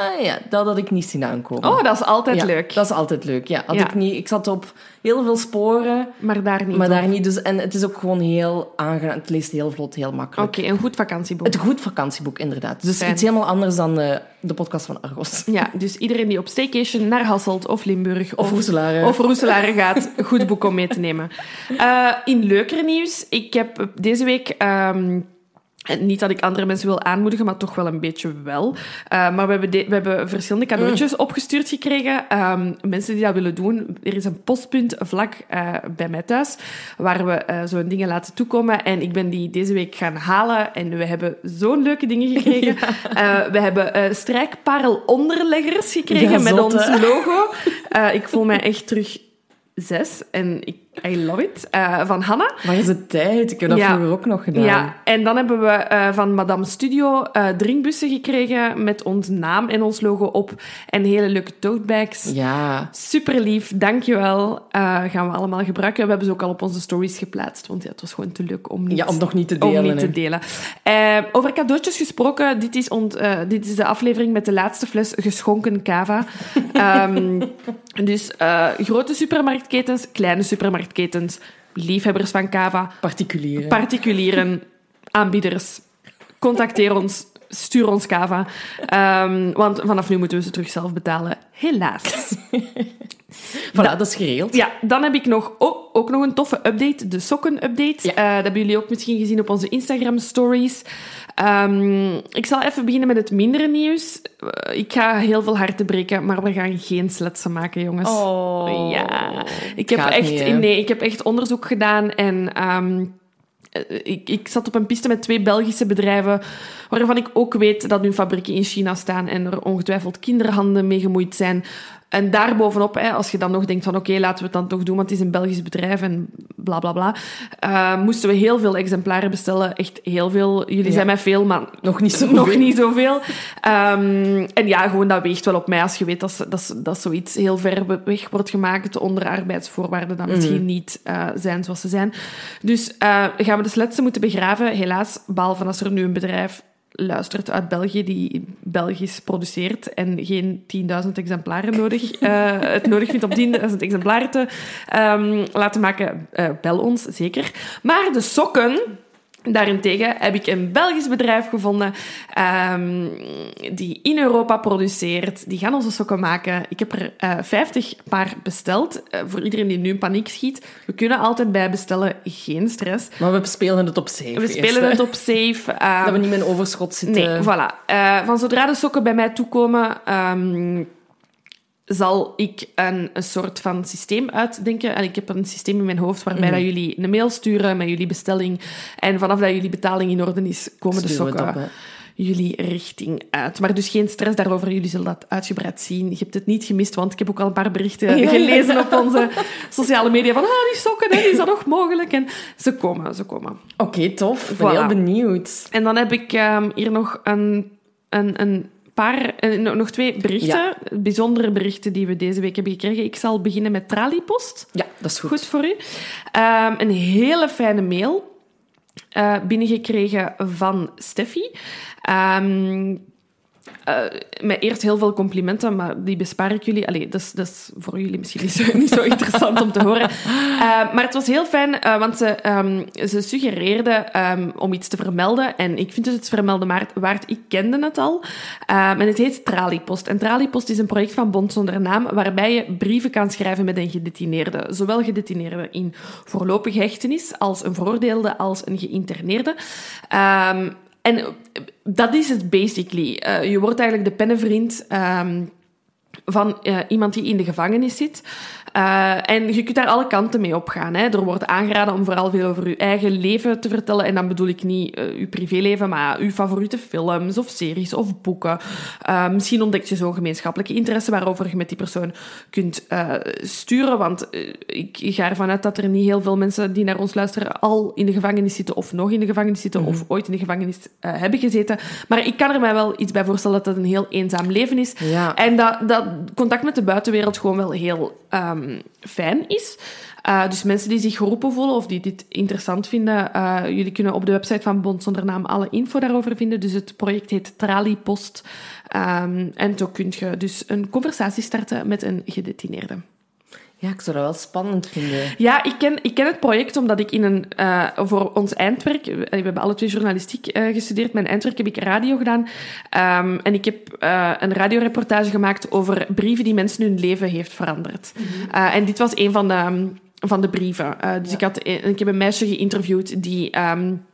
Ah, ja, dat had ik niet zien aankomen. Oh, dat is altijd Ja, leuk. Dat is altijd leuk, ja. Had Ja. Ik, niet, ik zat op heel veel sporen, Maar daar niet maar daar niet. Dus, en het is ook gewoon heel aangenaam. Het leest heel vlot, heel makkelijk. Oké, een goed vakantieboek. Het goed vakantieboek, inderdaad. Dus Fijn. iets helemaal anders dan eh, de podcast van Argos. Ja, dus iedereen die op staycation naar Hasselt of Limburg Of Roeselare. of Roeselare gaat, goed boek om mee te nemen. Eh, in leuker nieuws, ik heb deze week... niet dat ik andere mensen wil aanmoedigen, maar toch wel een beetje wel. Eh, maar we hebben, de- we hebben verschillende cadeautjes opgestuurd gekregen. Ehm, mensen die dat willen doen. Er is een postpunt vlak eh, bij mij thuis, waar we eh, zo'n dingen laten toekomen. En ik ben die deze week gaan halen. En we hebben zo'n leuke dingen [LAUGHS] gekregen. Eh, we hebben strijkparel onderleggers gekregen Ja, met ons logo. Ik voel mij echt terug zes. En ik, I love it. Eh, van Hanna. Waar is de tijd? Ik heb dat Ja. vroeger ook nog gedaan. Ja, en dan hebben we eh, van Madame Studio eh, drinkbussen gekregen met ons naam en ons logo op. En hele leuke totebags. Ja. Super lief, dankjewel. Gaan we allemaal gebruiken. We hebben ze ook al op onze stories geplaatst, want ja, het was gewoon te leuk om niet, Ja, om nog niet te om delen. niet te delen. Over cadeautjes gesproken, dit is, ont, dit is de aflevering met de laatste fles geschonken cava. [LAUGHS] Ehm, dus grote supermarktketens, kleine supermarktketens, liefhebbers van cava, Particulieren. particulieren, aanbieders, contacteer ons, stuur ons cava. Ehm, want vanaf nu moeten we ze terug zelf betalen. Helaas. [LAUGHS] voilà, dat is geregeld. Ja, dan heb ik nog, ook, ook nog een toffe update, de sokken-update. Ja. Eh, dat hebben jullie ook misschien gezien op onze Instagram-stories. Ehm, ik zal even beginnen met het mindere nieuws. Eh, ik ga heel veel harten breken, maar we gaan geen sletsen maken, jongens. Oh. Ja, ik heb, echt, niet, nee, ik heb echt onderzoek gedaan en ehm, eh, ik, ik zat op een piste met twee Belgische bedrijven waarvan ik ook weet dat hun fabrieken in China staan en er ongetwijfeld kinderhanden mee gemoeid zijn. En daarbovenop, hè, als je dan nog denkt van oké, laten we het dan toch doen, want het is een Belgisch bedrijf en bla bla bla, eh, moesten we heel veel exemplaren bestellen. Echt heel veel. Jullie Ja. zijn mij veel, maar Nog niet [LAUGHS] zo nog niet zoveel. Ehm, en ja, gewoon dat weegt wel op mij als je weet dat, dat, dat zoiets heel ver weg wordt gemaakt onder arbeidsvoorwaarden dan misschien niet eh, zijn zoals ze zijn. Dus eh, gaan we de sletsen moeten begraven, helaas. Behalve als er nu een bedrijf luistert uit België die Belgisch produceert en geen 10.000 exemplaren nodig, eh, [LAUGHS] het nodig vindt om 10.000 exemplaren te ehm, laten maken, eh, bel ons, zeker. Maar de sokken... Daarentegen heb ik een Belgisch bedrijf gevonden ehm, die in Europa produceert. Die gaan onze sokken maken. Ik heb er eh 50 paar besteld. Eh, voor iedereen die nu in paniek schiet. We kunnen altijd bijbestellen, geen stress. Maar we spelen het op safe. We eerst, spelen hè. het op safe. ehm, Dat we niet met een overschot zitten. Nee, voilà. Eh, van zodra de sokken bij mij toekomen, ehm, zal ik een, een soort van systeem uitdenken. En ik heb een systeem in mijn hoofd waarbij Mhm. dat jullie een mail sturen met jullie bestelling. En vanaf dat jullie betaling in orde is, komen de Sturen sokken op, jullie richting uit. Maar dus geen stress daarover. Jullie zullen dat uitgebreid zien. Je hebt het niet gemist, want ik heb ook al een paar berichten Ja. [LAUGHS] gelezen op onze sociale media van ah, die sokken, hè, is dat nog mogelijk? En ze komen, ze komen. Oké, tof. Ik ben Voilà. heel benieuwd. En dan heb ik ehm, hier nog een, een, een paar, eh, no- nog twee berichten. Ja. Bijzondere berichten die we deze week hebben gekregen. Ik zal beginnen met Traliepost. Ja, dat is goed. Goed voor u. Ehm, een hele fijne mail eh, binnengekregen van Steffi. Ehm, eh, met eerst heel veel complimenten, maar die bespaar ik jullie. Allee, dat is, voor jullie misschien [LAUGHS] niet zo, interessant om te horen. Eh, maar het was heel fijn, eh, want ze, ehm, ze suggereerde ehm, om iets te vermelden. En ik vind het het vermelden waard. Ik kende het al. En het heet Traliepost. En Traliepost is een project van Bond Zonder Naam, waarbij je brieven kan schrijven met een gedetineerde. Zowel gedetineerde in voorlopige hechtenis, als een veroordeelde, als een geïnterneerde. Ehm, en dat is het basically. Eh, je wordt eigenlijk de pennenvriend ehm, van uh, iemand die in de gevangenis zit. Uh, en je kunt daar alle kanten mee opgaan. Hè. Er wordt aangeraden om vooral veel over je eigen leven te vertellen. En dan bedoel ik niet uh, uw privéleven, maar uw favoriete films of series of boeken. misschien ontdek je zo'n gemeenschappelijke interesse waarover je met die persoon kunt sturen. Want ik ga ervan uit dat er niet heel veel mensen die naar ons luisteren al in de gevangenis zitten of nog in de gevangenis zitten of ooit in de gevangenis hebben gezeten. Maar ik kan er mij wel iets bij voorstellen dat het een heel eenzaam leven is. Ja. En dat, dat contact met de buitenwereld gewoon wel heel um, fijn is. Uh, dus mensen die zich geroepen voelen of die dit interessant vinden, uh, jullie kunnen op de website van Bond zonder naam alle info daarover vinden. Dus het project heet Traliepost. Um, en zo kun je dus een conversatie starten met een gedetineerde. Ja, ik zou dat wel spannend vinden. Ja, ik ken, ik ken het project omdat ik in een, uh, voor ons eindwerk, we hebben alle twee journalistiek uh, gestudeerd, mijn eindwerk heb ik radio gedaan. Um, en ik heb uh, een radioreportage gemaakt over brieven die mensen hun leven heeft veranderd. Mm -hmm. en dit was een van de, van de brieven. dus ja. ik, had, ik heb een meisje geïnterviewd die... Um,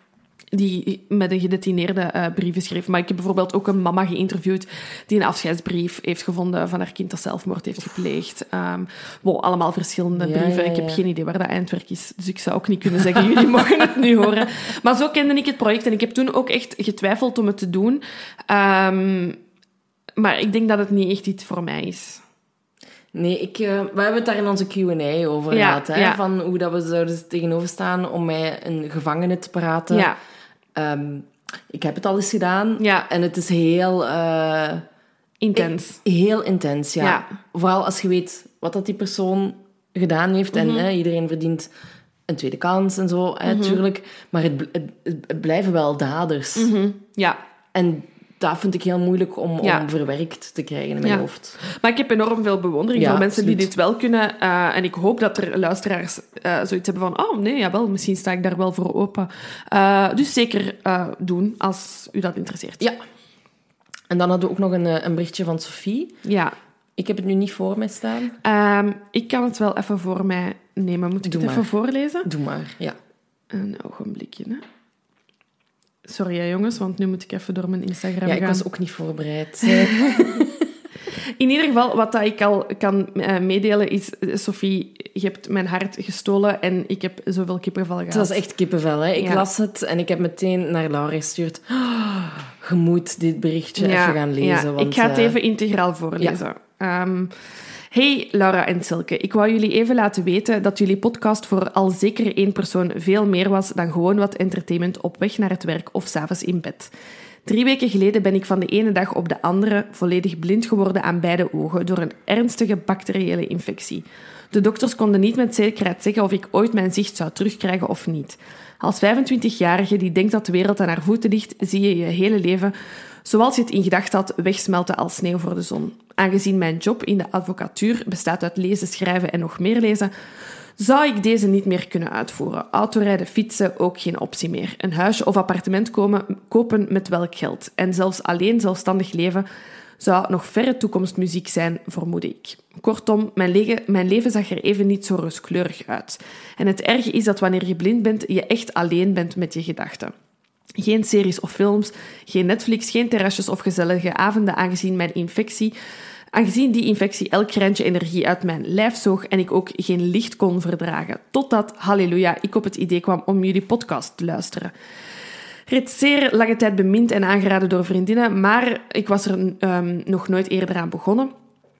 die met een gedetineerde uh, brieven schreef. Maar ik heb bijvoorbeeld ook een mama geïnterviewd die een afscheidsbrief heeft gevonden van haar kind dat zelfmoord heeft gepleegd. Um, wow, allemaal verschillende Ja, brieven. ja, Ik heb geen idee waar dat eindwerk is. Dus ik zou ook niet kunnen zeggen, jullie [LAUGHS] mogen het nu horen. Maar zo kende ik het project en ik heb toen ook echt getwijfeld om het te doen. Um, maar ik denk dat het niet echt iets voor mij is. Nee, ik, uh, we hebben het daar in onze Q&A over gehad. Hè? Van hoe dat we zouden tegenover staan om met een gevangene te praten. Ja, Ehm, ik heb het al eens gedaan. Ja. En het is heel... eh, intens. Heel intens, ja. Ja. Vooral als je weet wat dat die persoon gedaan heeft. Mhm. En hè, iedereen verdient een tweede kans en zo, hè, tuurlijk. Maar het, het blijven wel daders. Mhm. Ja, En dat vind ik heel moeilijk om, Ja. om verwerkt te krijgen in mijn Ja. hoofd. Maar ik heb enorm veel bewondering Ja, voor mensen die dit wel kunnen. eh, en ik hoop dat er luisteraars eh, zoiets hebben van... Oh, nee, jawel, misschien sta ik daar wel voor open. Eh, dus zeker doen, als u dat interesseert. Ja. En dan hadden we ook nog een, een berichtje van Sophie. Ja. Ik heb het nu niet voor mij staan. Ehm, ik kan het wel even voor mij nemen. Moet ik Doe het even maar. voorlezen? Doe maar, ja. Een ogenblikje, hè. Sorry, hè, jongens, want nu moet ik even door mijn Instagram Ja, ik gaan. was ook niet voorbereid. [LAUGHS] In ieder geval, wat dat ik al kan eh, meedelen is... eh, Sophie, je hebt mijn hart gestolen en ik heb zoveel kippenvel gehad. Het was echt kippenvel, hè. Ik Ja. las het en ik heb meteen naar Laura gestuurd. Oh, [GASPS] je moet dit berichtje even gaan lezen. ja. want, ik ga het eh, even integraal voorlezen. Ehm, hey Laura en Silke, ik wou jullie even laten weten dat jullie podcast voor al zeker één persoon veel meer was dan gewoon wat entertainment op weg naar het werk of s'avonds in bed. Drie weken geleden ben ik van de ene dag op de andere volledig blind geworden aan beide ogen door een ernstige bacteriële infectie. De dokters konden niet met zekerheid zeggen of ik ooit mijn zicht zou terugkrijgen of niet. Als 25-jarige die denkt dat de wereld aan haar voeten ligt, zie je je hele leven zoals je het in gedachten had, wegsmelten als sneeuw voor de zon. Aangezien mijn job in de advocatuur bestaat uit lezen, schrijven en nog meer lezen, zou ik deze niet meer kunnen uitvoeren. Autorijden, fietsen, ook geen optie meer. Een huisje of appartement komen, kopen met welk geld. En zelfs alleen zelfstandig leven zou nog verre toekomstmuziek zijn, vermoed ik. Kortom, mijn, mijn leven zag er even niet zo rooskleurig uit. En het erge is dat wanneer je blind bent, je echt alleen bent met je gedachten. Geen series of films, geen Netflix, geen terrasjes of gezellige avonden, aangezien mijn infectie, aangezien die infectie elk greintje energie uit mijn lijf zoog en ik ook geen licht kon verdragen. Totdat, halleluja, ik op het idee kwam om jullie podcast te luisteren. Reeds zeer lange tijd bemind en aangeraden door vriendinnen, maar ik was er ehm, nog nooit eerder aan begonnen.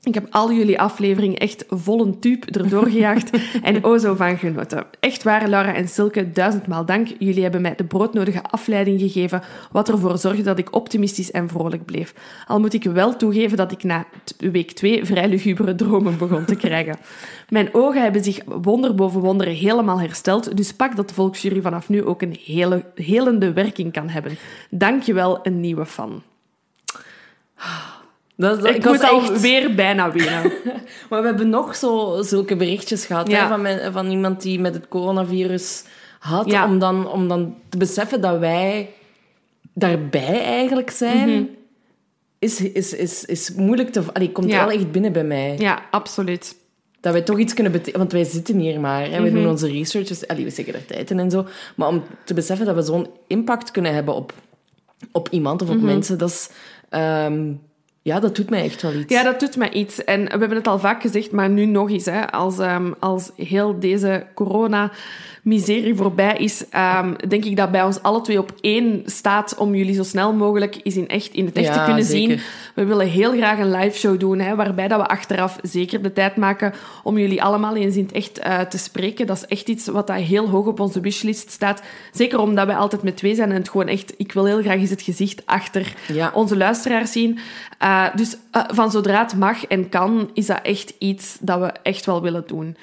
Ik heb al jullie afleveringen echt vol een tube erdoor gejaagd [LAUGHS] en o zo van genoten. Echt waar, Laura en Silke, duizendmaal dank. Jullie hebben mij de broodnodige afleiding gegeven, wat ervoor zorgde dat ik optimistisch en vrolijk bleef. Al moet ik wel toegeven dat ik na week twee vrij lugubere dromen begon te krijgen. [LAUGHS] Mijn ogen hebben zich wonder boven wonder helemaal hersteld, dus pak dat de volksjury vanaf nu ook een hele, helende werking kan hebben. Dank je wel, een nieuwe fan. Dat, dat- Ik, was moet al echt- weer bijna winnen. [LAUGHS] Maar we hebben nog zo, zulke berichtjes gehad Ja. hè, van, men- van iemand die met het coronavirus had. Ja. Om, dan, om dan te beseffen dat wij daarbij eigenlijk zijn, Mhm. is, is, is, is moeilijk te... Allee, komt Ja. wel echt binnen bij mij. Ja, absoluut. Dat wij toch iets kunnen betekenen. Want wij zitten hier maar. Hè. Mhm. We doen onze research. Dus, allee, we steken er tijd in en zo. Maar om te beseffen dat we zo'n impact kunnen hebben op, op iemand of op Mhm. mensen, dat is... ehm, Ja, dat doet mij echt wel iets. Ja, dat doet mij iets. En we hebben het al vaak gezegd, maar nu nog eens. Hè, als, ehm, als heel deze corona-miserie voorbij is, ehm, denk ik dat bij ons alle twee op één staat om jullie zo snel mogelijk eens in, echt, in het echt te kunnen zeker. zien. We willen heel graag een live show doen, hè, waarbij dat we achteraf zeker de tijd maken om jullie allemaal eens in het echt eh, te spreken. Dat is echt iets wat dat heel hoog op onze wishlist staat. Zeker omdat wij altijd met twee zijn en het gewoon echt... Ik wil heel graag eens het gezicht achter Ja. onze luisteraars zien. Uh, dus uh, van zodra het mag en kan, is dat echt iets dat we echt wel willen doen.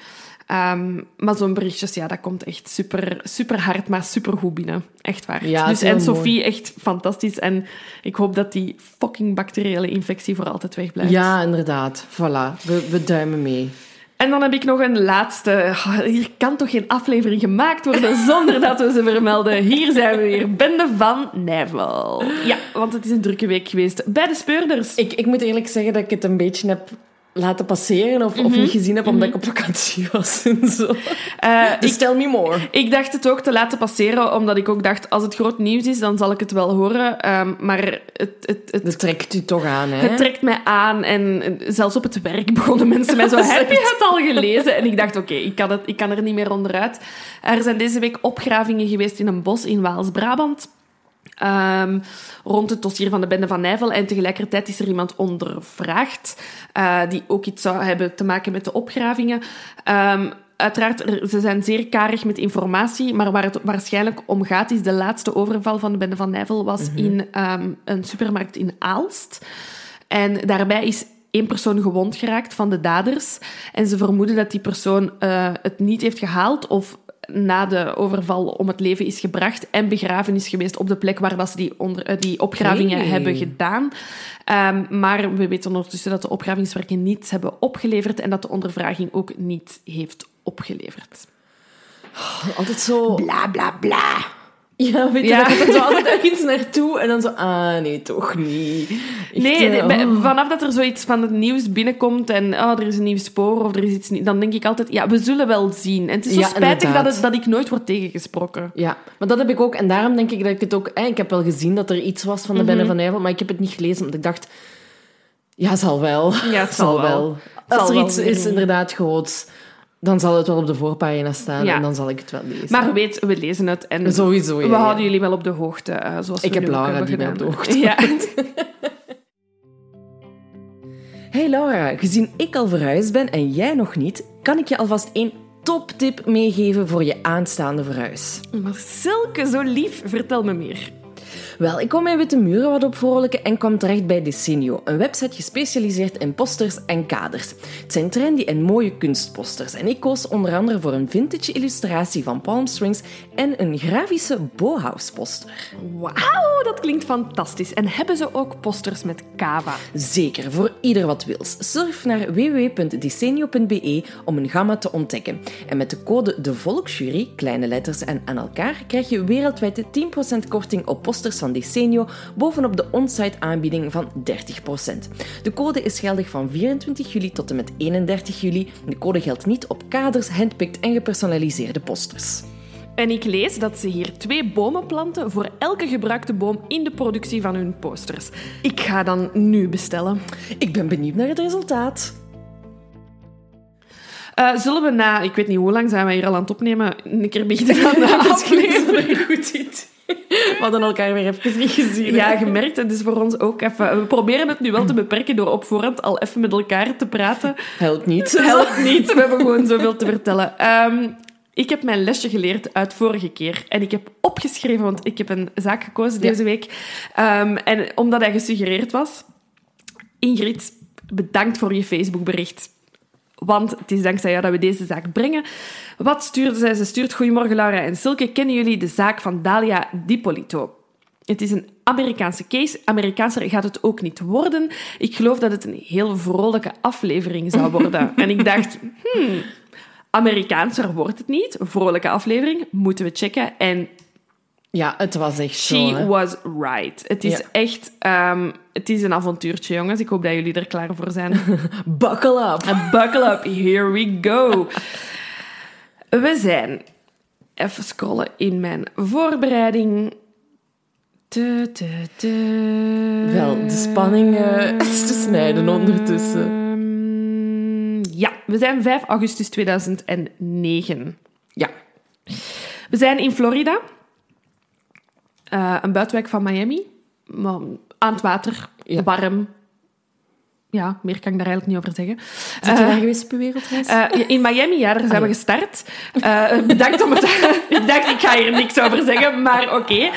Um, maar zo'n berichtjes, ja, dat komt echt super, super hard, maar super goed binnen. Echt waar. Ja, dus en. Sophie, echt fantastisch. En ik hoop dat die fucking bacteriële infectie voor altijd wegblijft. Ja, inderdaad. Voilà. We, we duimen mee. En dan heb ik nog een laatste. Oh, hier kan toch geen aflevering gemaakt worden zonder dat we ze vermelden. Hier zijn we weer. Bende van Nijvel. Ja, want het is een drukke week geweest bij de speurders. Ik, ik moet eerlijk zeggen dat ik het een beetje heb laten passeren of, Mhm. of niet gezien heb omdat ik op vakantie was en zo. Uh, Dus ik, tell me more. ik dacht het ook te laten passeren, omdat ik ook dacht, als het groot nieuws is, dan zal ik het wel horen. Um, maar het, het, het, Dat trekt u toch aan, hè? het trekt mij aan. En zelfs op het werk begonnen mensen mij zo, [LAUGHS] heb je het al gelezen? En ik dacht, oké, okay, ik, kan het- ik kan er niet meer onderuit. Er zijn deze week opgravingen geweest in een bos in Waals-Brabant. Um, rond het dossier van de bende van Nijvel. En tegelijkertijd is er iemand ondervraagd uh, die ook iets zou hebben te maken met de opgravingen. Um, uiteraard, er, ze zijn zeer karig met informatie, maar waar het waarschijnlijk om gaat is de laatste overval van de bende van Nijvel was mm -hmm. in um, een supermarkt in Aalst. En daarbij is één persoon gewond geraakt van de daders. En ze vermoeden dat die persoon uh, het niet heeft gehaald of na de overval om het leven is gebracht en begraven is geweest op de plek waar dat ze die, onder, die opgravingen hebben gedaan. Um, maar we weten ondertussen dat de opgravingswerken niets hebben opgeleverd en dat de ondervraging ook niet heeft opgeleverd. Altijd zo... Bla, bla, bla. Ja, weet je, Ja. dat er altijd ergens naartoe en dan zo... Ah, nee, toch niet. Echt, Nee, eh, oh. vanaf dat er zoiets van het nieuws binnenkomt en oh, er is een nieuw spoor of er is iets niet, dan denk ik altijd, ja, we zullen wel zien. En het is zo Ja, spijtig dat, het, dat ik nooit word tegengesproken. Ja, maar dat heb ik ook. En daarom denk ik dat ik het ook... Eh, ik heb wel gezien dat er iets was van de. Benne van Nijvel, maar ik heb het niet gelezen, want ik dacht... Ja, zal wel. Ja, het [LAUGHS] zal wel. Als Zal er wel iets is, inderdaad, groots, dan zal het wel op de voorpagina staan Ja. en dan zal ik het wel lezen. Maar weet, we lezen het en Sowieso, ja, we houden jullie wel op de hoogte. eh, zoals Ik we heb Laura die mij op de hoogte Ja. [LAUGHS] Hey Laura, gezien ik al verhuisd ben en jij nog niet, kan ik je alvast één toptip meegeven voor je aanstaande verhuis. Maar Silke, zo lief, vertel me meer. Wel, ik kwam mijn witte muren wat op vrolijken en kwam terecht bij Decenio, een website gespecialiseerd in posters en kaders. Het zijn trendy en mooie kunstposters en ik koos onder andere voor een vintage illustratie van Palm Strings en een grafische Bauhaus poster. Wauw, dat klinkt fantastisch. En hebben ze ook posters met kava? Zeker, voor ieder wat wils. Surf naar www.decenio.be om een gamma te ontdekken. En met de code De Volksjury, kleine letters en aan elkaar, krijg je wereldwijd 10% korting op posters van Decenio bovenop de onsite aanbieding van 30%. De code is geldig van 24 juli tot en met 31 juli. De code geldt niet op kaders, handpicked en gepersonaliseerde posters. En ik lees dat ze hier twee bomen planten voor elke gebruikte boom in de productie van hun posters. Ik ga dan nu bestellen. Ik ben benieuwd naar het resultaat. Eh, zullen we na, ik weet niet hoe lang zijn we hier al aan het opnemen, een keer beginnen aan de [LAUGHS] aflevering? Goed idee. We hadden elkaar weer even niet gezien. Ja, gemerkt. Het is voor ons ook even... We proberen het nu wel te beperken door op voorhand al even met elkaar te praten. Helpt niet. Helpt niet. We hebben gewoon zoveel te vertellen. Ehm, ik heb mijn lesje geleerd uit vorige keer. En ik heb opgeschreven, want ik heb een zaak gekozen Ja. deze week. Ehm, en omdat hij gesuggereerd was... Ingrid, bedankt voor je Facebookbericht. Want het is dankzij jou dat we deze zaak brengen. Wat stuurde zij? Ze stuurt Goedemorgen Laura en Silke. Kennen jullie de zaak van Dalia Dipolito? Het is een Amerikaanse case. Amerikaanser gaat het ook niet worden. Ik geloof dat het een heel vrolijke aflevering zou worden. [LAUGHS] en ik dacht, hmm, Amerikaanser wordt het niet. Vrolijke aflevering, moeten we checken. En Ja, het was echt she zo. hè. was right. Het is Ja. echt... ehm, het is een avontuurtje, jongens. Ik hoop dat jullie er klaar voor zijn. [LAUGHS] Buckle up. [LAUGHS] Buckle up, here we go. We zijn, even scrollen in mijn voorbereiding. Wel, de spanning is [LAUGHS] te snijden ondertussen. Ehm, ja, we zijn 5 augustus 2009. Ja. We zijn in Florida, Eh, een buitenwijk van Miami, maar aan het water, Ja. warm. Ja, meer kan ik daar eigenlijk niet over zeggen. Zit je Eh, daar geweest op je wereldreis? eh, in Miami, ja, daar zijn we ja. gestart. Eh, bedankt om het... [LAUGHS] ik dacht, ik ga hier niks over zeggen, maar oké.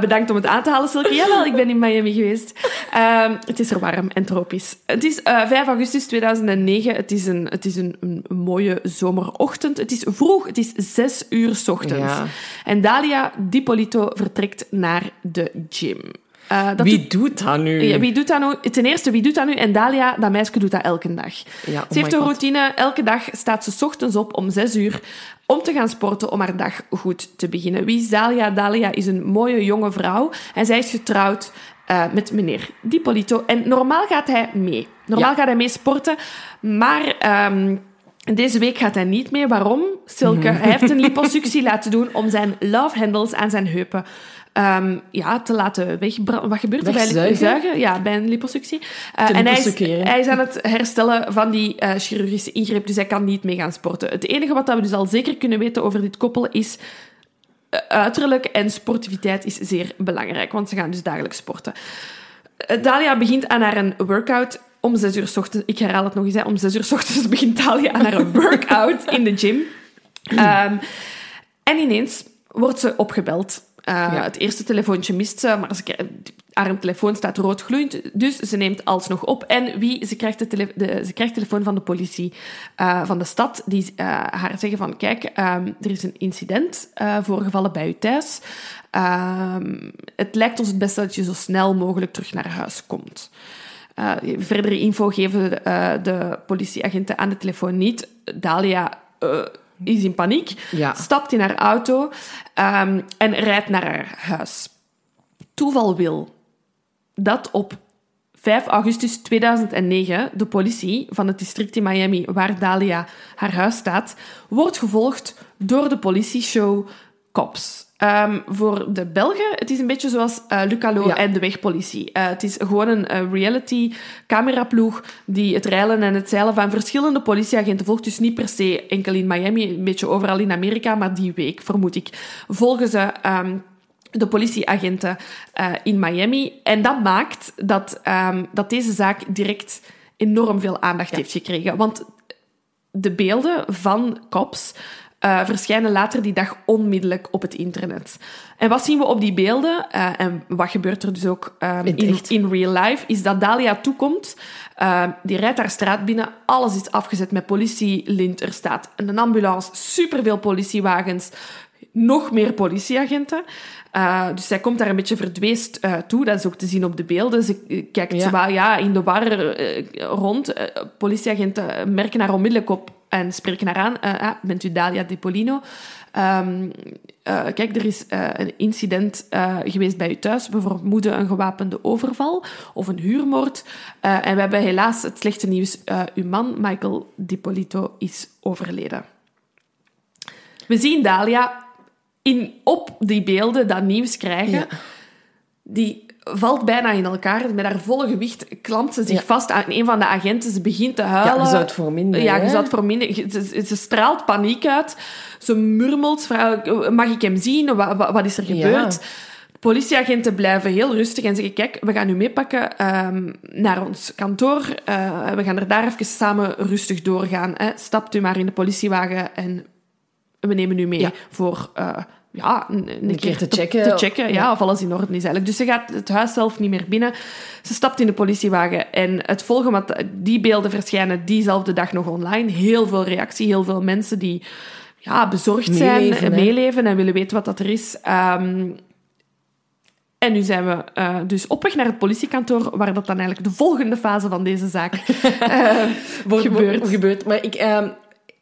Bedankt om het aan te halen, Silke. Jawel, ik ben in Miami geweest. Ehm, het is er warm en tropisch. Het is eh, 5 augustus 2009. Het is, een, het is een, een mooie zomerochtend. Het is vroeg, het is 6 uur ochtends. Ja. En Dalia Dipolito vertrekt naar de gym. Eh, dat Wie doet- doet dat nu? ja, wie doet dat nu? Ten eerste, wie doet dat nu? En Dalia, dat meisje, doet dat elke dag. Ja, oh ze heeft een God. routine. Elke dag staat ze 's ochtends op om zes uur om te gaan sporten, om haar dag goed te beginnen. Wie is Dalia? Dalia is een mooie jonge vrouw. En zij is getrouwd eh, met meneer Dipolito. En normaal gaat hij mee. Normaal Ja. gaat hij mee sporten. Maar... ehm, deze week gaat hij niet mee. Waarom? Silke, hij heeft een [LAUGHS] liposuctie laten doen om zijn love handles aan zijn heupen ehm, ja, te laten wegbranden. Wat gebeurt er bij zuigen? Ja, bij een liposuctie. Te en hij is, liposuckeren. hij is aan het herstellen van die eh, chirurgische ingreep, dus hij kan niet mee gaan sporten. Het enige wat we dus al zeker kunnen weten over dit koppel is... eh, uiterlijk en sportiviteit is zeer belangrijk, want ze gaan dus dagelijks sporten. Dalia begint aan haar een workout om zes uur 's ochtends. Ik herhaal het nog eens, hè. om zes uur 's ochtends [LAUGHS] begint Dalia aan haar workout in de gym. [CLEARS THROAT] Ehm, en ineens wordt ze opgebeld. Eh, Ja. Het eerste telefoontje mist ze, maar ze, krijgt- haar telefoon staat rood gloeiend, dus ze neemt alsnog op. En wie? Ze krijgt de, tele, de, ze krijgt telefoon van de politie eh, van de stad, die eh, haar zeggen van, kijk, ehm, er is een incident eh, voorgevallen bij u thuis. Ehm, het lijkt ons het beste dat je zo snel mogelijk terug naar huis komt. Verdere info geven de politieagenten aan de telefoon niet. Dalia is in paniek, Ja. stapt in haar auto ehm, en rijdt naar haar huis. Toeval wil dat op 5 augustus 2009 de politie van het district in Miami, waar Dalia haar huis staat, wordt gevolgd door de politieshow Cops. Ehm, voor de Belgen, het is een beetje zoals eh Lucalo Ja. en de wegpolitie. Eh, het is gewoon een eh, reality cameraploeg die het reilen en het zeilen van verschillende politieagenten volgt. Dus niet per se enkel in Miami, een beetje overal in Amerika, maar die week, vermoed ik, volgen ze ehm, de politieagenten in Miami. En dat maakt dat, ehm, dat deze zaak direct enorm veel aandacht heeft gekregen. Want de beelden van cops eh, verschijnen later die dag onmiddellijk op het internet. En wat zien we op die beelden? eh, en wat gebeurt er dus ook ehm, In real life? Is dat Dalia toekomt. eh, die rijdt haar straat binnen. Alles is afgezet met politielint. Er staat een ambulance, superveel politiewagens, nog meer politieagenten. Eh, dus zij komt daar een beetje verdweest toe. Dat is ook te zien op de beelden. Ze kijkt Ja. zowel ja, in de war rond. Politieagenten merken haar onmiddellijk op en spreken haar aan. Eh, ah, bent u Dalia Di Polino? Ehm, eh, kijk, er is eh, een incident geweest bij u thuis. We vermoeden een gewapende overval of een huurmoord. En we hebben helaas het slechte nieuws. Uw man, Michael Di Polito, is overleden. We zien Dalia in, op die beelden dat nieuws krijgen. Ja. Die valt bijna in elkaar. Met haar volle gewicht klampt ze zich Ja. vast aan een van de agenten. Ze begint te huilen. Ja, je zou het verminderen, Ja, je zou het verminderen. Ze, ze straalt paniek uit. Ze murmelt. Mag ik hem zien? Wat, wat, wat is er Ja. gebeurd? Politieagenten blijven heel rustig en zeggen: Kijk, we gaan u meepakken ehm, naar ons kantoor. Eh, we gaan er daar even samen rustig doorgaan. Hè. Stapt u maar in de politiewagen en we nemen u mee Ja. voor uh, ja, een, een, keer te checken. Te checken ja, Ja. of alles in orde is eigenlijk. Dus ze gaat het huis zelf niet meer binnen. Ze stapt in de politiewagen en het volgen, want die beelden verschijnen diezelfde dag nog online. Heel veel reactie, heel veel mensen die ja, bezorgd zijn Meeleven, en hè. meeleven en willen weten wat dat er is. Ehm, en nu zijn we eh, dus op weg naar het politiekantoor, waar dat dan eigenlijk de volgende fase van deze zaak [LAUGHS] eh, Wordt- gebeurt. wordt- gebeurt. Maar ik, ehm,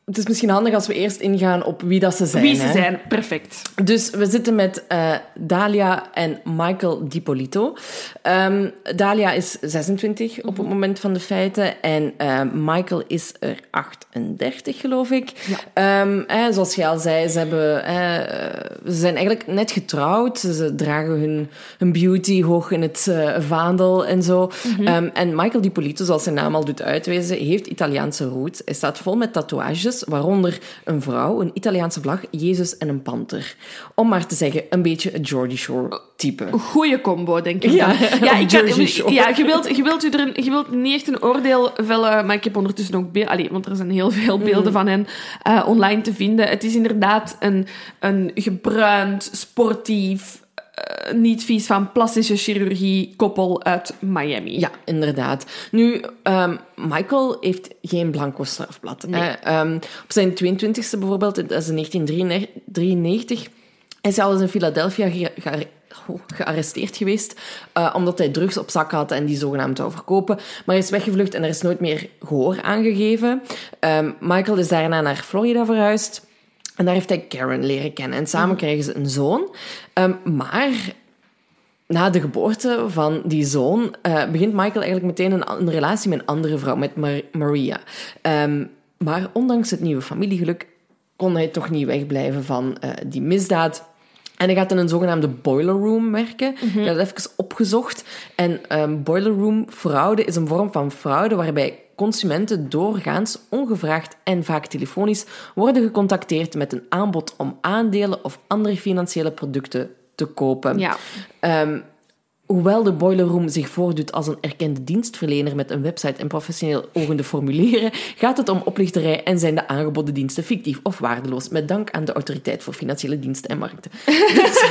het is misschien handig als we eerst ingaan op wie dat ze zijn. Wie ze hè. zijn, perfect. Dus we zitten met eh, Dalia en Michael Dipolito. Ehm, Dalia is 26 op het moment van de feiten en eh, Michael is er 38, geloof ik. Ehm, eh, zoals je al zei, ze, hebben, eh, ze zijn eigenlijk net getrouwd. Ze dragen hun, hun beauty hoog in het eh, vaandel en zo. Ehm, en Michael Dipolito, zoals zijn naam al doet uitwijzen, heeft Italiaanse roots. Hij staat vol met tatoeages, waaronder een vrouw, een Italiaanse vlag, Jezus en een panter. Om maar te zeggen, een beetje een Geordie Shore type. Goeie combo, denk ik. Ja, dan. [LAUGHS] ja, ik kan, Shore. ja je, wilt, je, wilt je, er, je wilt niet echt een oordeel vellen, maar ik heb ondertussen ook beelden, want er zijn heel veel Mm. beelden van hen eh, online te vinden. Het is inderdaad een, een gebruind, sportief, niet vies van plastische chirurgie koppel uit Miami. Ja, inderdaad. Nu, ehm, Michael heeft geen blanco strafblad. hè. Ehm, op zijn 22e bijvoorbeeld, dat is in 1993, is hij al eens in Philadelphia ge- ge- oh, gearresteerd geweest, eh, omdat hij drugs op zak had en die zogenaamd zou verkopen. Maar hij is weggevlucht en er is nooit meer gehoor aangegeven. Ehm, Michael is daarna naar Florida verhuisd. En daar heeft hij Karen leren kennen. En samen krijgen ze een zoon. Ehm, maar na de geboorte van die zoon eh, begint Michael eigenlijk meteen een, een relatie met een andere vrouw, met Mar- Maria. Ehm, maar ondanks het nieuwe familiegeluk kon hij toch niet wegblijven van eh, die misdaad. En hij gaat in een zogenaamde boiler room werken. Ik heb dat even opgezocht. En ehm, boiler room fraude is een vorm van fraude waarbij consumenten doorgaans, ongevraagd en vaak telefonisch worden gecontacteerd met een aanbod om aandelen of andere financiële producten te kopen. Ja. Ehm, hoewel de Boiler Room zich voordoet als een erkende dienstverlener met een website en professioneel ogende formulieren, gaat het om oplichterij en zijn de aangeboden diensten fictief of waardeloos, met dank aan de Autoriteit voor Financiële Diensten en Markten. Dus,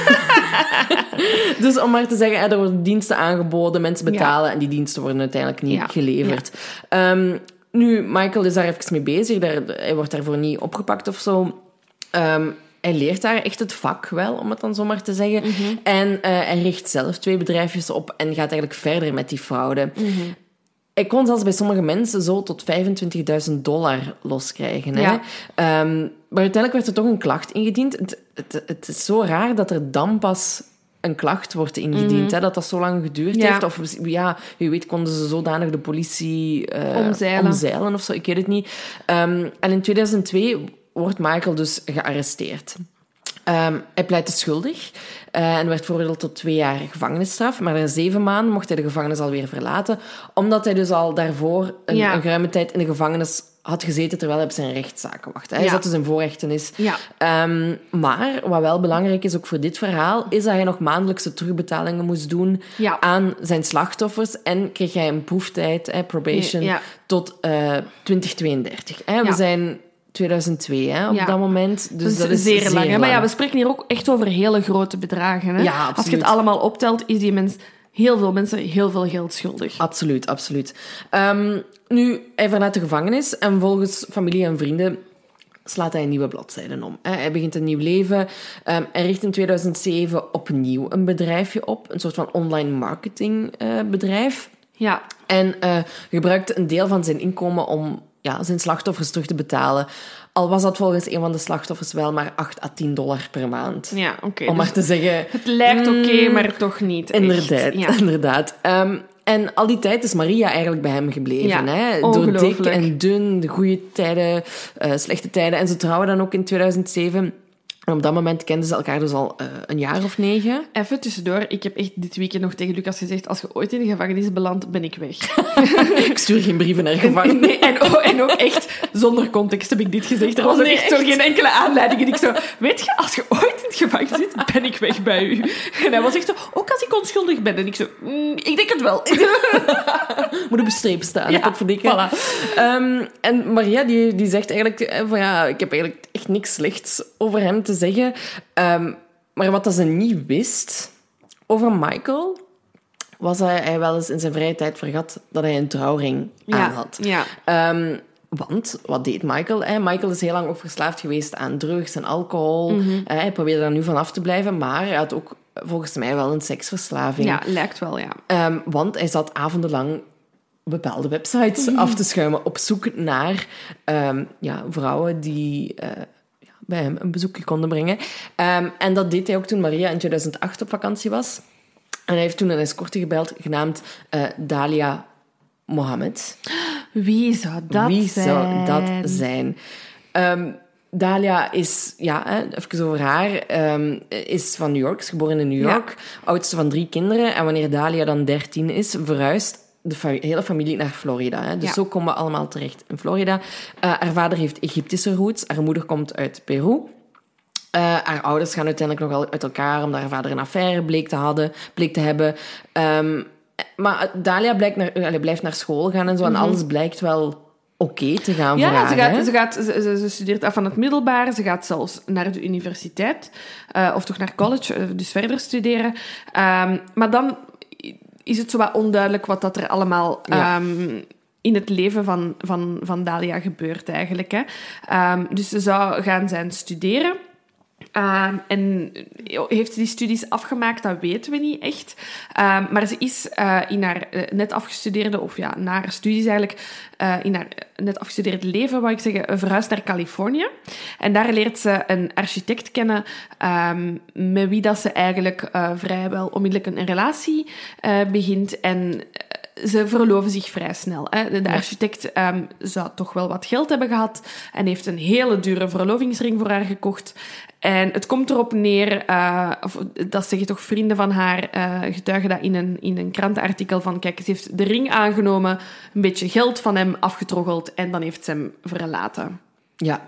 [LAUGHS] dus om maar te zeggen, er worden diensten aangeboden, mensen betalen en die diensten worden uiteindelijk niet Ja. geleverd. Ehm, nu, Michael is daar even mee bezig, daar, hij wordt daarvoor niet opgepakt of zo. Ehm, hij leert daar echt het vak wel, om het dan zo maar te zeggen. En eh, hij richt zelf twee bedrijfjes op en gaat eigenlijk verder met die fraude. Hij kon zelfs bij sommige mensen zo tot 25.000 dollar loskrijgen. Hè? Ja. Ehm, maar uiteindelijk werd er toch een klacht ingediend. Het, het, het is zo raar dat er dan pas een klacht wordt ingediend. Hè? Dat dat zo lang geduurd Ja. heeft. Of ja, wie weet konden ze zodanig de politie eh, Omzeilen. omzeilen of zo. Ik weet het niet. Ehm, en in 2002 wordt Michael dus gearresteerd. Ehm, hij pleitte schuldig eh, en werd veroordeeld tot twee jaar gevangenisstraf. Maar na zeven maanden mocht hij de gevangenis alweer verlaten, omdat hij dus al daarvoor een, Ja. een geruime tijd in de gevangenis had gezeten terwijl hij op zijn rechtszaken wachtte. Hij Ja. zat dus in voorrechtenis. Ja. Ehm, maar wat wel belangrijk is, ook voor dit verhaal, is dat hij nog maandelijkse terugbetalingen moest doen Ja. aan zijn slachtoffers. En kreeg hij een proeftijd, hè, probation, tot eh 2032. Hè. We zijn 2002 hè, op Ja. dat moment. Dus Dat dat is is zeer, lang. Hè? Maar ja, we spreken hier ook echt over hele grote bedragen. Hè? Ja, Als je het allemaal optelt, is die mens heel veel mensen heel veel geld schuldig. Absoluut, absoluut. Ehm, nu, hij verlaat de gevangenis en volgens familie en vrienden slaat hij een nieuwe bladzijde om. hè. Hij begint een nieuw leven. Ehm, hij richt in 2007 opnieuw een bedrijfje op, een soort van online marketingbedrijf. Ja, En eh, gebruikte een deel van zijn inkomen om ja, zijn slachtoffers terug te betalen. Al was dat volgens een van de slachtoffers wel maar 8 à 10 dollar per maand. ja oké. Om Dus maar te zeggen... Het lijkt oké, maar toch niet. echt. Inderdaad, Ja. [LAUGHS] inderdaad. Ehm, en al die tijd is Maria eigenlijk bij hem gebleven. Ja, hè? Door dik en dun, de goede tijden, eh, slechte tijden. En ze trouwen dan ook in 2007. En op dat moment kenden ze elkaar dus al eh, een jaar of negen. Even tussendoor, ik heb echt dit weekend nog tegen Lucas gezegd, als je ooit in de gevangenis belandt, ben ik weg. [LAUGHS] Ik stuur geen brieven naar gevangen. Nee, en, oh, en ook echt zonder context heb ik dit gezegd. Er was Oh, nee, echt zo echt? geen enkele aanleiding. En ik zo, weet je, als je ooit in het gevangen zit, ben ik weg bij u. En hij was echt zo, ook als ik onschuldig ben. En ik zo, "Mm, ik denk het wel. [LAUGHS] Moet op streep staan, Ja, verdikken. voilà. Ehm, en Maria die, die zegt eigenlijk eh, van ja, ik heb eigenlijk echt niks slechts over hem te zeggen. Ehm, maar wat dat ze niet wist over Michael, was dat hij wel eens in zijn vrije tijd vergat dat hij een trouwring aan had. ja. Ehm, want, wat deed Michael? Hè? Michael is heel lang ook verslaafd geweest aan drugs en alcohol. Mhm. Hij probeerde daar nu van af te blijven, maar hij had ook volgens mij wel een seksverslaving. ja, lijkt wel, ja. Ehm, want hij zat avondenlang bepaalde websites af te schuimen op zoek naar ja, vrouwen die eh, bij hem een bezoekje konden brengen. Ehm, en dat deed hij ook toen Maria in 2008 op vakantie was. En hij heeft toen een escorte gebeld genaamd eh, Dalia Mohammed. Wie zou dat Wie zijn? zou dat zijn? Ehm, Dalia is, ja, even over haar, ehm, is van New York, is geboren in New York, oudste van drie kinderen. En wanneer Dalia dan 13 is, verhuist de fa- hele familie naar Florida. Hè. Dus Ja. zo komen we allemaal terecht in Florida. Eh, haar vader heeft Egyptische roots, haar moeder komt uit Peru. Eh, haar ouders gaan uiteindelijk nogal uit elkaar, omdat haar vader een affaire bleek te, hadden, bleek te hebben. Ehm, maar Dalia blijkt naar, blijft naar school gaan en zo, en alles blijkt wel oké te gaan voor Mhm. Ja, haar. ze, gaat, ze, gaat, ze, studeert af van het middelbaar. Ze gaat zelfs naar de universiteit. eh, of toch naar college, dus verder studeren. Ehm, maar dan is het zo wat onduidelijk wat dat er allemaal... Ja. ehm, in het leven van, van, van Dalia gebeurt eigenlijk. Hè. Ehm, dus ze zou gaan zijn studeren. Ehm, en heeft ze die studies afgemaakt? Dat weten we niet echt. Ehm, maar ze is eh, in haar eh, net afgestudeerde, of ja, na haar studies eigenlijk, eh, in haar net afgestudeerd leven, wou ik zeggen, eh, verhuisd naar Californië. En daar leert ze een architect kennen, ehm, met wie dat ze eigenlijk eh, vrijwel onmiddellijk een relatie eh, begint. En eh, ze verloven zich vrij snel. Hè. De, architect zou toch wel wat geld hebben gehad en heeft een hele dure verlovingsring voor haar gekocht. En het komt erop neer, eh, of dat zeggen toch vrienden van haar, eh, getuigen dat in een, in een krantenartikel van, kijk, ze heeft de ring aangenomen, een beetje geld van hem afgetroggeld en dan heeft ze hem verlaten. Ja,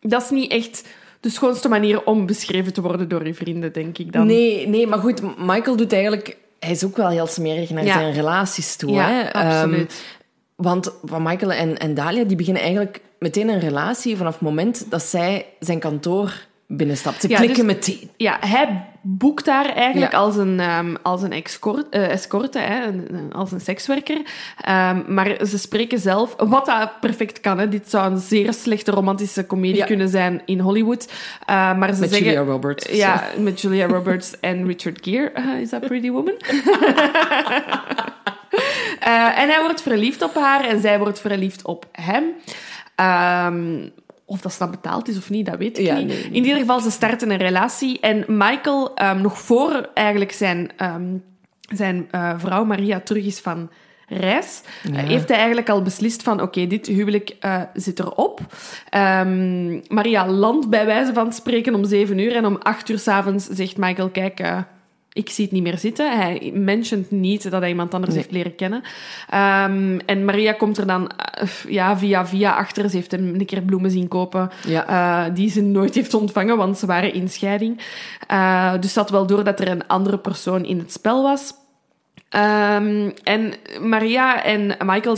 Dat is niet echt de schoonste manier om beschreven te worden door je vrienden, denk ik dan. Nee, nee, maar goed, Michael doet eigenlijk... Hij is ook wel heel smerig naar Ja. zijn relaties toe. Ja, hè? absoluut. Ehm, want van Michael en, en Dalia, die beginnen eigenlijk meteen een relatie vanaf het moment dat zij zijn kantoor binnenstapt. Ze Ja, klikken dus- meteen. Ja, hij boekt haar eigenlijk Ja. als een, als een escort, escorte, hè, een- als een sekswerker. Ehm, maar ze spreken zelf, wat dat perfect kan. Hè. Dit zou een zeer slechte romantische komedie Ja. kunnen zijn in Hollywood. Eh, maar ze Met zeggen, Julia Roberts. Ja, met Julia Roberts en Richard Gere. [LAUGHS] Is dat Pretty Woman? [LAUGHS] [LAUGHS] Eh, en hij wordt verliefd op haar en zij wordt verliefd op hem. Ehm, of dat dan betaald is of niet, dat weet ik Ja, niet. nee, nee. In ieder geval, ze starten een relatie. En Michael, ehm, nog voor eigenlijk zijn, ehm, zijn eh, vrouw Maria terug is van reis, Ja. eh, heeft hij eigenlijk al beslist van oké, dit huwelijk zit erop. Maria landt bij wijze van spreken om zeven uur en om acht uur s'avonds zegt Michael, kijk... ik zie het niet meer zitten. Hij mentioned niet dat hij iemand anders Nee. heeft leren kennen. Ehm, en Maria komt er dan eh, ja, via via achter. Ze heeft hem een keer bloemen zien kopen. Ja. eh, die ze nooit heeft ontvangen, want ze waren in scheiding. Eh, dus had wel door dat er een andere persoon in het spel was. Ehm, en Maria en Michael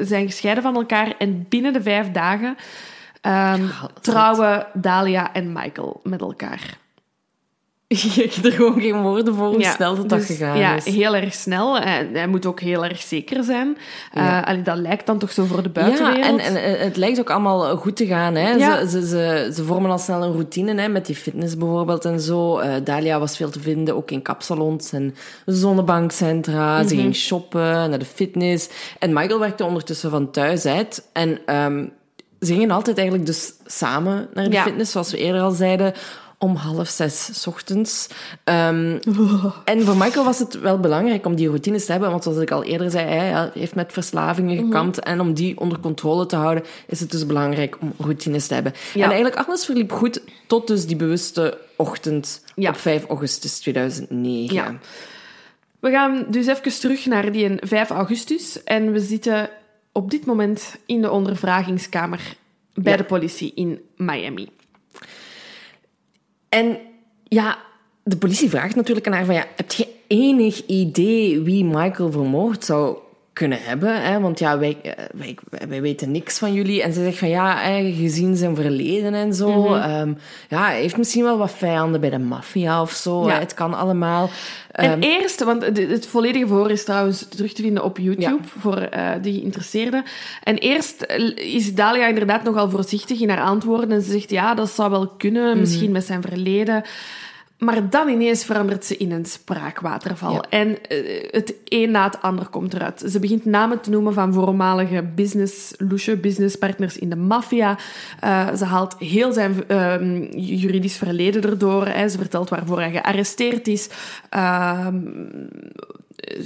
zijn gescheiden van elkaar. En binnen de vijf dagen ehm, trouwen Dalia en Michael met elkaar. Je hebt er gewoon geen woorden voor hoe snel dat, dat dus, gegaan ja, is. heel erg snel. En hij moet ook heel erg zeker zijn. Ja. Eh, allee, dat lijkt dan toch zo voor de Ja, buitenwereld. en, en eh, het lijkt ook allemaal goed te gaan. Hè? Ja. Ze, ze, ze, ze vormen al snel een routine hè, met die fitness bijvoorbeeld en zo. Eh, Dalia was veel te vinden, ook in kapsalons en zonnebankcentra. Mhm. Ze ging shoppen, naar de fitness. En Michael werkte ondertussen van thuis uit. En ehm, ze gingen altijd eigenlijk dus samen naar de Ja. fitness, zoals we eerder al zeiden. Om half zes 's ochtends. Ehm, en voor Michael was het wel belangrijk om die routines te hebben. Want zoals ik al eerder zei, hij heeft met verslavingen gekampt. En om die onder controle te houden, is het dus belangrijk om routines te hebben. Ja. En eigenlijk alles verliep goed tot dus die bewuste ochtend Ja. op 5 augustus 2009. Ja. We gaan dus even terug naar die 5 augustus. En we zitten op dit moment in de ondervragingskamer bij Ja. de politie in Miami. En ja, de politie vraagt natuurlijk aan haar van... Ja, heb je enig idee wie Michael vermoord zou kunnen hebben? Hè? Want ja, wij, eh, wij, wij weten niks van jullie. En ze zegt van ja, gezien zijn verleden en zo... ehm, ja, hij heeft misschien wel wat vijanden bij de maffia of zo. Ja. Het kan allemaal. En Ehm, eerst, want het volledige verhoor is trouwens terug te vinden op YouTube Ja. voor eh, de geïnteresseerden. En eerst eh, is Dalia inderdaad nogal voorzichtig in haar antwoorden. En ze zegt, ja, dat zou wel kunnen, Mhm. misschien met zijn verleden. Maar dan ineens verandert ze in een spraakwaterval. Ja. En eh, het een na het ander komt eruit. Ze begint namen te noemen van voormalige business, loesje, businesspartners in de maffia. Eh, ze haalt heel zijn ehm, juridisch verleden erdoor. Hè. Ze vertelt waarvoor hij gearresteerd is. Ehm,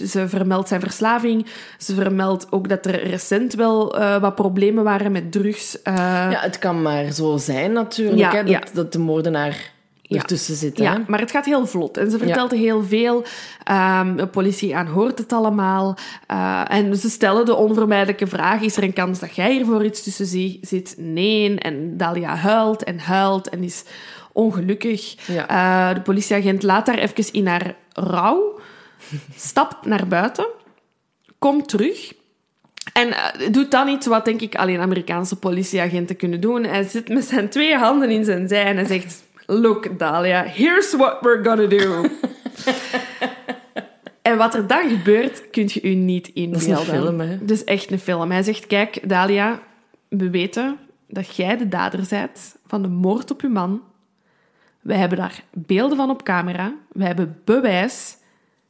ze vermeldt zijn verslaving. Ze vermeldt ook dat er recent wel eh, wat problemen waren met drugs. Ja, het kan maar zo zijn natuurlijk, Ja, hè, dat, ja. dat de moordenaar. Ertussen zit. Hè? Ja, maar het gaat heel vlot. En ze vertelt heel veel. Ehm, de politie aan hoort het allemaal. Eh, en ze stellen de onvermijdelijke vraag: is er een kans dat jij hier voor iets tussen zit? Nee. En Dalia huilt en huilt en is ongelukkig. Ja. Eh, de politieagent laat haar even in haar rouw, stapt naar buiten, komt terug. En eh, doet dan iets wat, denk ik, alleen Amerikaanse politieagenten kunnen doen. Hij zit met zijn twee handen in zijn zij en hij zegt... Look, Dahlia, here's what we're gonna do. [LAUGHS] en wat er dan gebeurt, kun je u niet inbeelden. Dat is een film, hè? Het is echt een film. Hij zegt, kijk, Dahlia, we weten dat jij de dader bent van de moord op uw man. We hebben daar beelden van op camera. We hebben bewijs.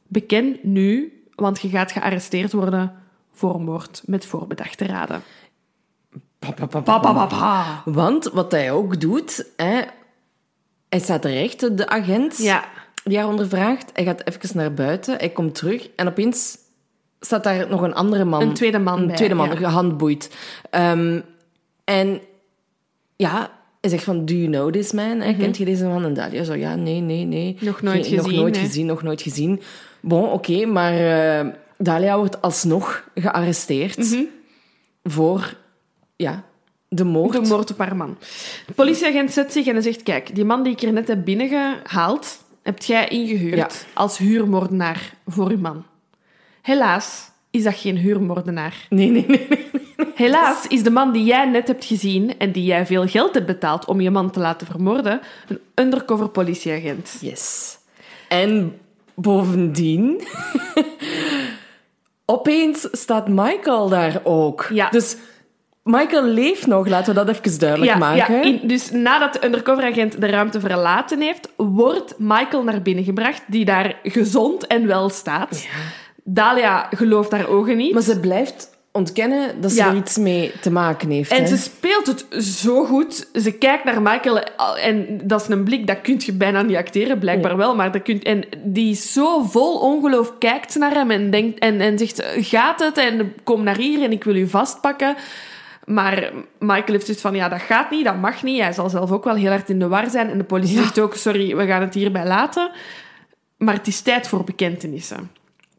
Beken nu, want je gaat gearresteerd worden voor moord met voorbedachte raden. Pa, pa, pa, Pa, pa, pa, pa. pa, pa. Want wat hij ook doet, hè, hij staat terecht, de agent Ja. die haar ondervraagt. Hij gaat even naar buiten, hij komt terug en opeens staat daar nog een andere man. Een tweede man Een bij, tweede man, ja. gehandboeid. Ehm, en ja, hij zegt van, do you know this man? Hè, Kent je deze man? En Dalia zo, ja, nee, nee, nee. Mhm. Nog nooit Geen- Nog gezien, nooit hè? gezien, nog nooit gezien. Bon, oké, maar eh, Dalia wordt alsnog gearresteerd Mhm. voor ja, de moord. De moord op haar man. De politieagent zet zich en zegt... Kijk, die man die ik er net heb binnengehaald... hebt jij ingehuurd Ja. als huurmoordenaar voor uw man. Helaas is dat geen huurmoordenaar. [LAUGHS] Nee, nee, nee. nee. Helaas is de man die jij net hebt gezien... en die jij veel geld hebt betaald om je man te laten vermoorden... een undercover politieagent. Yes. En bovendien... [LAUGHS] opeens staat Michael daar ook. Ja. Dus Michael leeft nog, laten we dat even duidelijk Ja, maken. ja in- dus nadat de undercoveragent de ruimte verlaten heeft, wordt Michael naar binnen gebracht, die daar gezond en wel staat. Dalia gelooft haar ogen niet. Maar ze blijft ontkennen dat ze er iets mee te maken heeft. En hè. ze speelt het zo goed. Ze kijkt naar Michael en dat is een blik, dat kun je bijna niet acteren, blijkbaar wel. Maar dat kunt, en die zo vol ongeloof, kijkt naar hem en, denkt, en, en zegt, gaat het? En kom naar hier en ik wil u vastpakken. Maar Michael heeft zoiets van, ja, dat gaat niet, dat mag niet. Hij zal zelf ook wel heel hard in de war zijn. En de politie Ja. zegt ook, sorry, we gaan het hierbij laten. Maar het is tijd voor bekentenissen.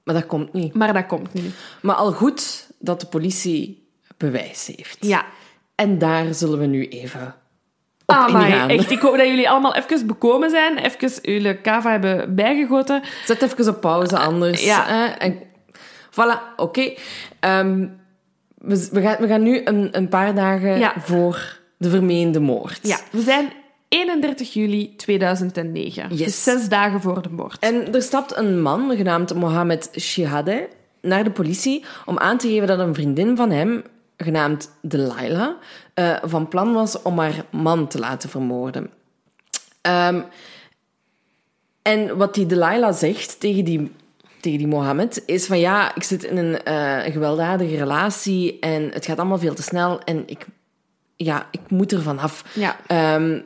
Maar dat komt niet. Maar dat komt niet. Maar al goed dat de politie bewijs heeft. Ja. En daar zullen we nu even op Ah, maar echt, ik hoop dat jullie allemaal even bekomen zijn, even jullie kava hebben bijgegoten. Zet even op pauze anders. Ja. En, voilà, oké. Ehm, we, we, gaan, we gaan nu een, een paar dagen Ja. voor de vermeende moord. Ja, we zijn 31 juli 2009. Yes. Dus zes dagen voor de moord. En er stapt een man, genaamd Mohamed Shihadeh, naar de politie om aan te geven dat een vriendin van hem, genaamd Delilah, eh, van plan was om haar man te laten vermoorden. Ehm, en wat die Delilah zegt tegen die, tegen die Mohammed is van ja, ik zit in een eh, gewelddadige relatie en het gaat allemaal veel te snel en ik, ja, ik moet er vanaf. Ja. Ehm,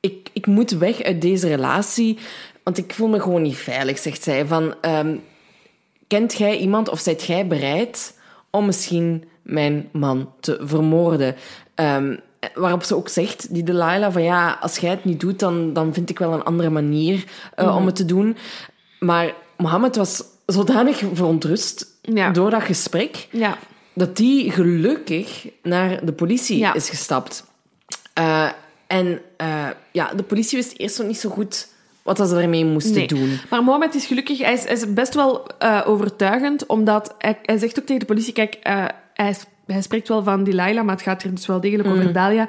ik, ik moet weg uit deze relatie, want ik voel me gewoon niet veilig, zegt zij. Van, ehm, kent jij iemand of zijt jij bereid om misschien mijn man te vermoorden? Ehm, waarop ze ook zegt, die Delilah, van ja, als jij het niet doet, dan, dan vind ik wel een andere manier eh, om het te doen. Maar Mohammed was zodanig verontrust Ja. door dat gesprek, Ja. dat die gelukkig naar de politie Ja. is gestapt. Eh, en eh, ja, de politie wist eerst nog niet zo goed wat ze ermee moesten Nee. doen. Maar Mohamed is gelukkig, hij is, hij is best wel eh, overtuigend, omdat hij, hij zegt ook tegen de politie, kijk, hij, is- hij spreekt wel van Delilah, maar het gaat hier dus wel degelijk over Dalia.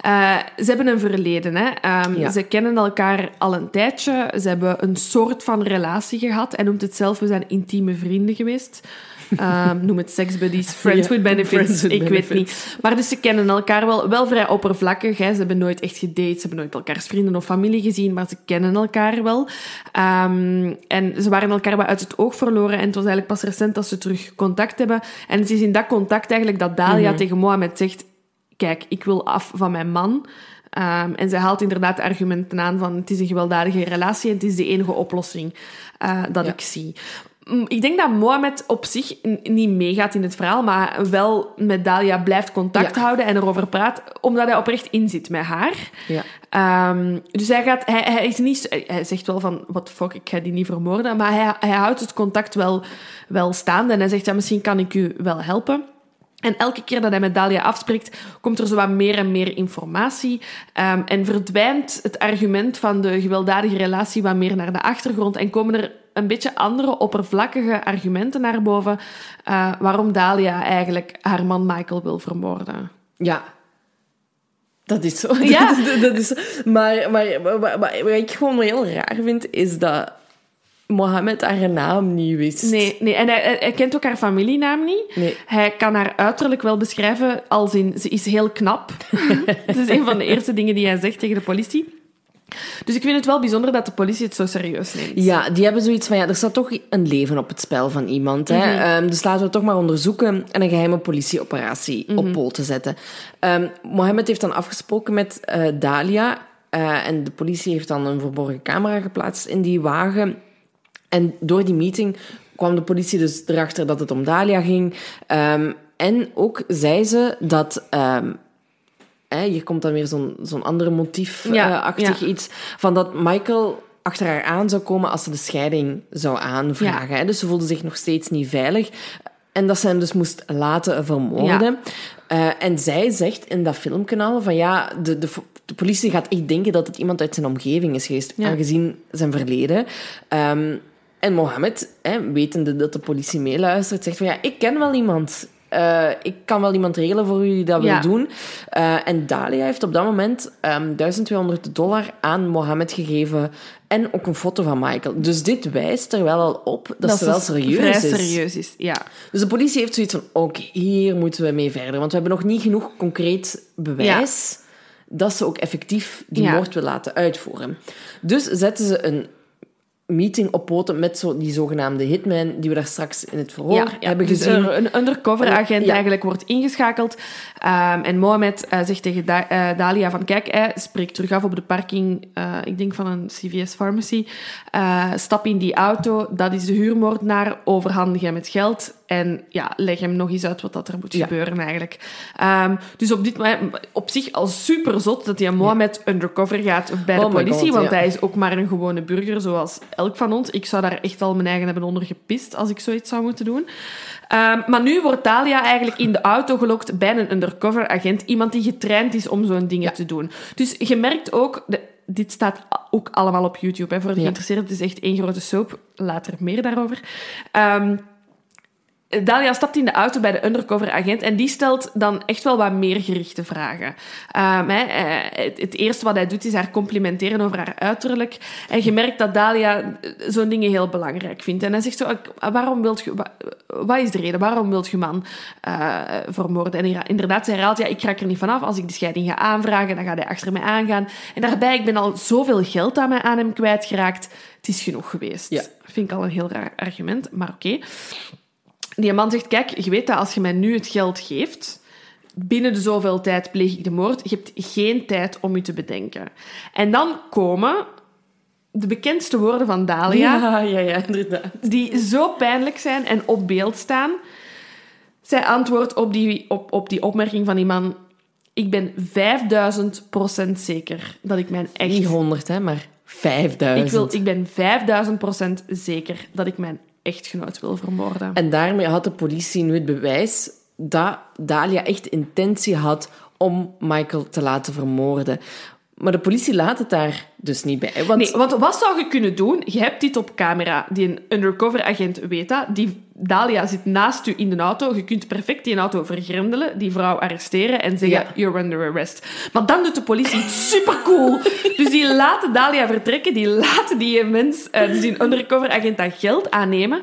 Eh, ze hebben een verleden, hè. Ehm, Ja. Ze kennen elkaar al een tijdje, ze hebben een soort van relatie gehad. Hij noemt het zelf, we zijn intieme vrienden geweest. Ehm, noem het seksbuddies, [LAUGHS] friends with benefits, friends with ik weet niet. Maar dus ze kennen elkaar wel, wel vrij oppervlakkig. Hè. Ze hebben nooit echt gedate, ze hebben nooit elkaars vrienden of familie gezien, maar ze kennen elkaar wel. Ehm, en ze waren elkaar wel uit het oog verloren en het was eigenlijk pas recent dat ze terug contact hebben. En het is in dat contact eigenlijk dat Dalia Mhm. tegen Mohammed zegt, kijk, ik wil af van mijn man. Ehm, en zij haalt inderdaad de argumenten aan van het is een gewelddadige relatie en het is de enige oplossing eh, dat Ja. ik zie. Ik denk dat Mohammed op zich niet meegaat in het verhaal, maar wel met Dalia blijft contact Ja. houden en erover praat, omdat hij oprecht inzit met haar. Ja. Ehm, dus hij, gaat, hij, hij, is niet, hij zegt wel van, the fuck, ik ga die niet vermoorden, maar hij, hij houdt het contact wel, wel staande en hij zegt, ja, misschien kan ik u wel helpen. En elke keer dat hij met Dalia afspreekt, komt er zo wat meer en meer informatie. ehm, en verdwijnt het argument van de gewelddadige relatie wat meer naar de achtergrond. En komen er een beetje andere oppervlakkige argumenten naar boven. eh, waarom Dalia eigenlijk haar man Michael wil vermoorden. Ja. Dat is zo. Ja. [LAUGHS] Dat, is- dat is. Maar, maar, maar, wat ik gewoon heel raar vind, is dat Mohammed haar naam niet wist. Nee, nee. en hij, hij- hij kent ook haar familienaam niet. Nee. Hij kan haar uiterlijk wel beschrijven als in... Ze is heel knap. [LAUGHS] dat is een van de eerste dingen die hij zegt tegen de politie. Dus ik vind het wel bijzonder dat de politie het zo serieus neemt. Ja, die hebben zoiets van, ja, er staat toch een leven op het spel van iemand. Hè? Mhm. Ehm, dus laten we het toch maar onderzoeken en een geheime politieoperatie Mhm. op poten zetten. Ehm Mohammed heeft dan afgesproken met eh, Dalia eh, en de politie heeft dan een verborgen camera geplaatst in die wagen. En door die meeting kwam de politie dus erachter dat het om Dalia ging. Ehm, en ook zei ze dat... hè, hier komt dan weer zo'n zo'n andere motief Ja, eh, iets. Van dat Michael achter haar aan zou komen als ze de scheiding zou aanvragen. Hè? Dus ze voelde zich nog steeds niet veilig. En dat ze hem dus moest laten vermoorden. Eh, en zij zegt in dat filmkanaal van ja, de, de, de politie gaat echt denken dat het iemand uit zijn omgeving is geweest, Ja. aangezien zijn verleden. Ehm, en Mohammed, hè, wetende dat de politie meeluistert, zegt van ja, ik ken wel iemand. Eh, ik kan wel iemand regelen voor u die dat Ja. wil doen. Eh, en Dalia heeft op dat moment ehm 1200 dollar aan Mohammed gegeven en ook een foto van Michael. Dus dit wijst er wel al op dat, ze wel serieus is. serieus is. Ja. Dus de politie heeft zoiets van, oké, hier moeten we mee verder. Want we hebben nog niet genoeg concreet bewijs dat ze ook effectief die Ja. moord wil laten uitvoeren. Dus zetten ze een meeting op poten met zo, die zogenaamde hitman die we daar straks in het verhoor hebben dus gezien. er een undercover agent Ja. eigenlijk wordt ingeschakeld. Ehm, en Mohamed eh, zegt tegen Da- eh, Dalia van... Kijk, hij spreekt terug af op de parking, eh, ik denk van een CVS Pharmacy. Stap in die auto, dat is de huurmoordenaar. Overhandig hem het geld. En ja, leg hem nog eens uit wat dat er moet Ja. gebeuren eigenlijk. Ehm, dus op dit moment, op zich al super zot dat hij Mohamed undercover gaat bij de Oh my politie. God, want ja. hij is ook maar een gewone burger, zoals elk van ons. Ik zou daar echt al mijn eigen hebben ondergepist als ik zoiets zou moeten doen. Ehm, maar nu wordt Talia eigenlijk in de auto gelokt bij een undercover agent. Iemand die getraind is om zo'n dingen te doen. Dus je merkt ook... De, dit staat ook allemaal op YouTube. Hè, voor de geïnteresseerden. Het is echt één grote soap. Later meer daarover. Ehm, Dalia stapt in de auto bij de undercover agent en die stelt dan echt wel wat meer gerichte vragen. Ehm, eh, het, het eerste wat hij doet is haar complimenteren over haar uiterlijk. En je merkt dat Dalia eh, zo'n dingen heel belangrijk vindt. En hij zegt zo, "Ik- waarom wilt je, wa- wat is de reden? Waarom wilt je man eh, vermoorden? En inderdaad, zij herhaalt, ja, ik raak er niet vanaf. Als ik de scheiding ga aanvragen, dan gaat hij achter mij aangaan. En daarbij, ik ben al zoveel geld aan, mij, aan hem kwijtgeraakt. Het is genoeg geweest. Ja. Vind ik al een heel raar argument, maar oké. Die man zegt, kijk, je weet dat als je mij nu het geld geeft, binnen de zoveel tijd pleeg ik de moord. Je hebt geen tijd om je te bedenken. En dan komen de bekendste woorden van Dalia, ja, ja, ja, inderdaad. die zo pijnlijk zijn en op beeld staan. Zij antwoordt op die, op, op die opmerking van die man... Ik ben 5000 procent zeker dat ik mijn echt... Niet 100, hè, maar 5000. Ik, wil, ik ben 5000 procent zeker dat ik mijn echtgenoot wil vermoorden. En daarmee had de politie nu het bewijs dat Dalia echt intentie had om Michael te laten vermoorden. Maar de politie laat het daar dus niet bij. Want Nee, want wat zou je kunnen doen? Je hebt dit op camera. Die een undercover agent weet dat. Die Dalia zit naast u in de auto. Je kunt perfect die auto vergrendelen, die vrouw arresteren en zeggen: Ja. You're under arrest. Maar dan doet de politie iets supercool. [LAUGHS] dus die laten Dalia vertrekken, die laten die mens, eh, dus die undercover agent, dat geld aannemen.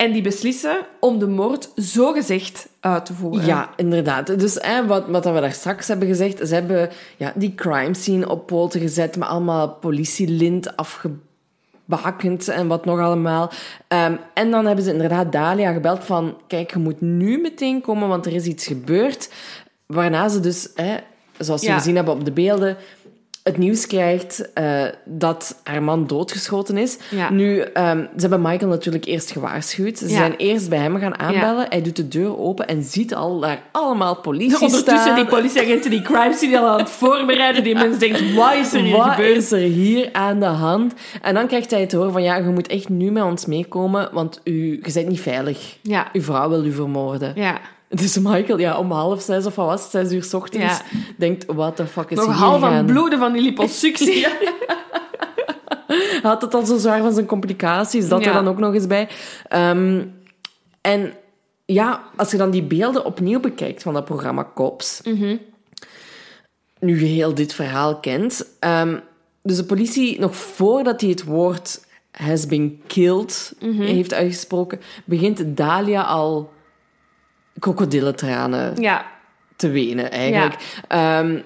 En die beslissen om de moord zogezegd uit te voeren. Ja, inderdaad. Dus hè, wat, wat we daar straks hebben gezegd, ze hebben ja, die crime scene op poten gezet met allemaal politielint afgebakend en wat nog allemaal. Ehm, en dan hebben ze inderdaad Dalia gebeld van, kijk, je moet nu meteen komen, want er is iets gebeurd. Waarna ze dus, hè, zoals we Ja. gezien hebben op de beelden, het nieuws krijgt eh, dat haar man doodgeschoten is. Ja. Nu, ehm, ze hebben Michael natuurlijk eerst gewaarschuwd. Ze Ja. zijn eerst bij hem gaan aanbellen. Hij doet de deur open en ziet al daar allemaal politie [LAUGHS] Ondertussen staan. die politieagenten die crime scene al aan het voorbereiden. Die mens denkt, wat is er hier Wat gebeurd? is er hier aan de hand? En dan krijgt hij het horen van, ja, je moet echt nu met ons meekomen, want u, je bent niet veilig. Ja. Uw vrouw wil u vermoorden. Ja. Dus Michael, ja, om half zes of wat was het, zes uur 's ochtends, Ja. denkt, what the fuck is Nog hier half aan bloeden van die liposuctie. [LAUGHS] Hij had het al zo zwaar van zijn complicaties, dat Ja. er dan ook nog eens bij. Ehm, en ja, als je dan die beelden opnieuw bekijkt van dat programma Cops, nu je heel dit verhaal kent, ehm, dus de politie, nog voordat hij het woord has been killed heeft uitgesproken, begint Dalia al krokodillentranen Ja. te wenen, eigenlijk. Ehm,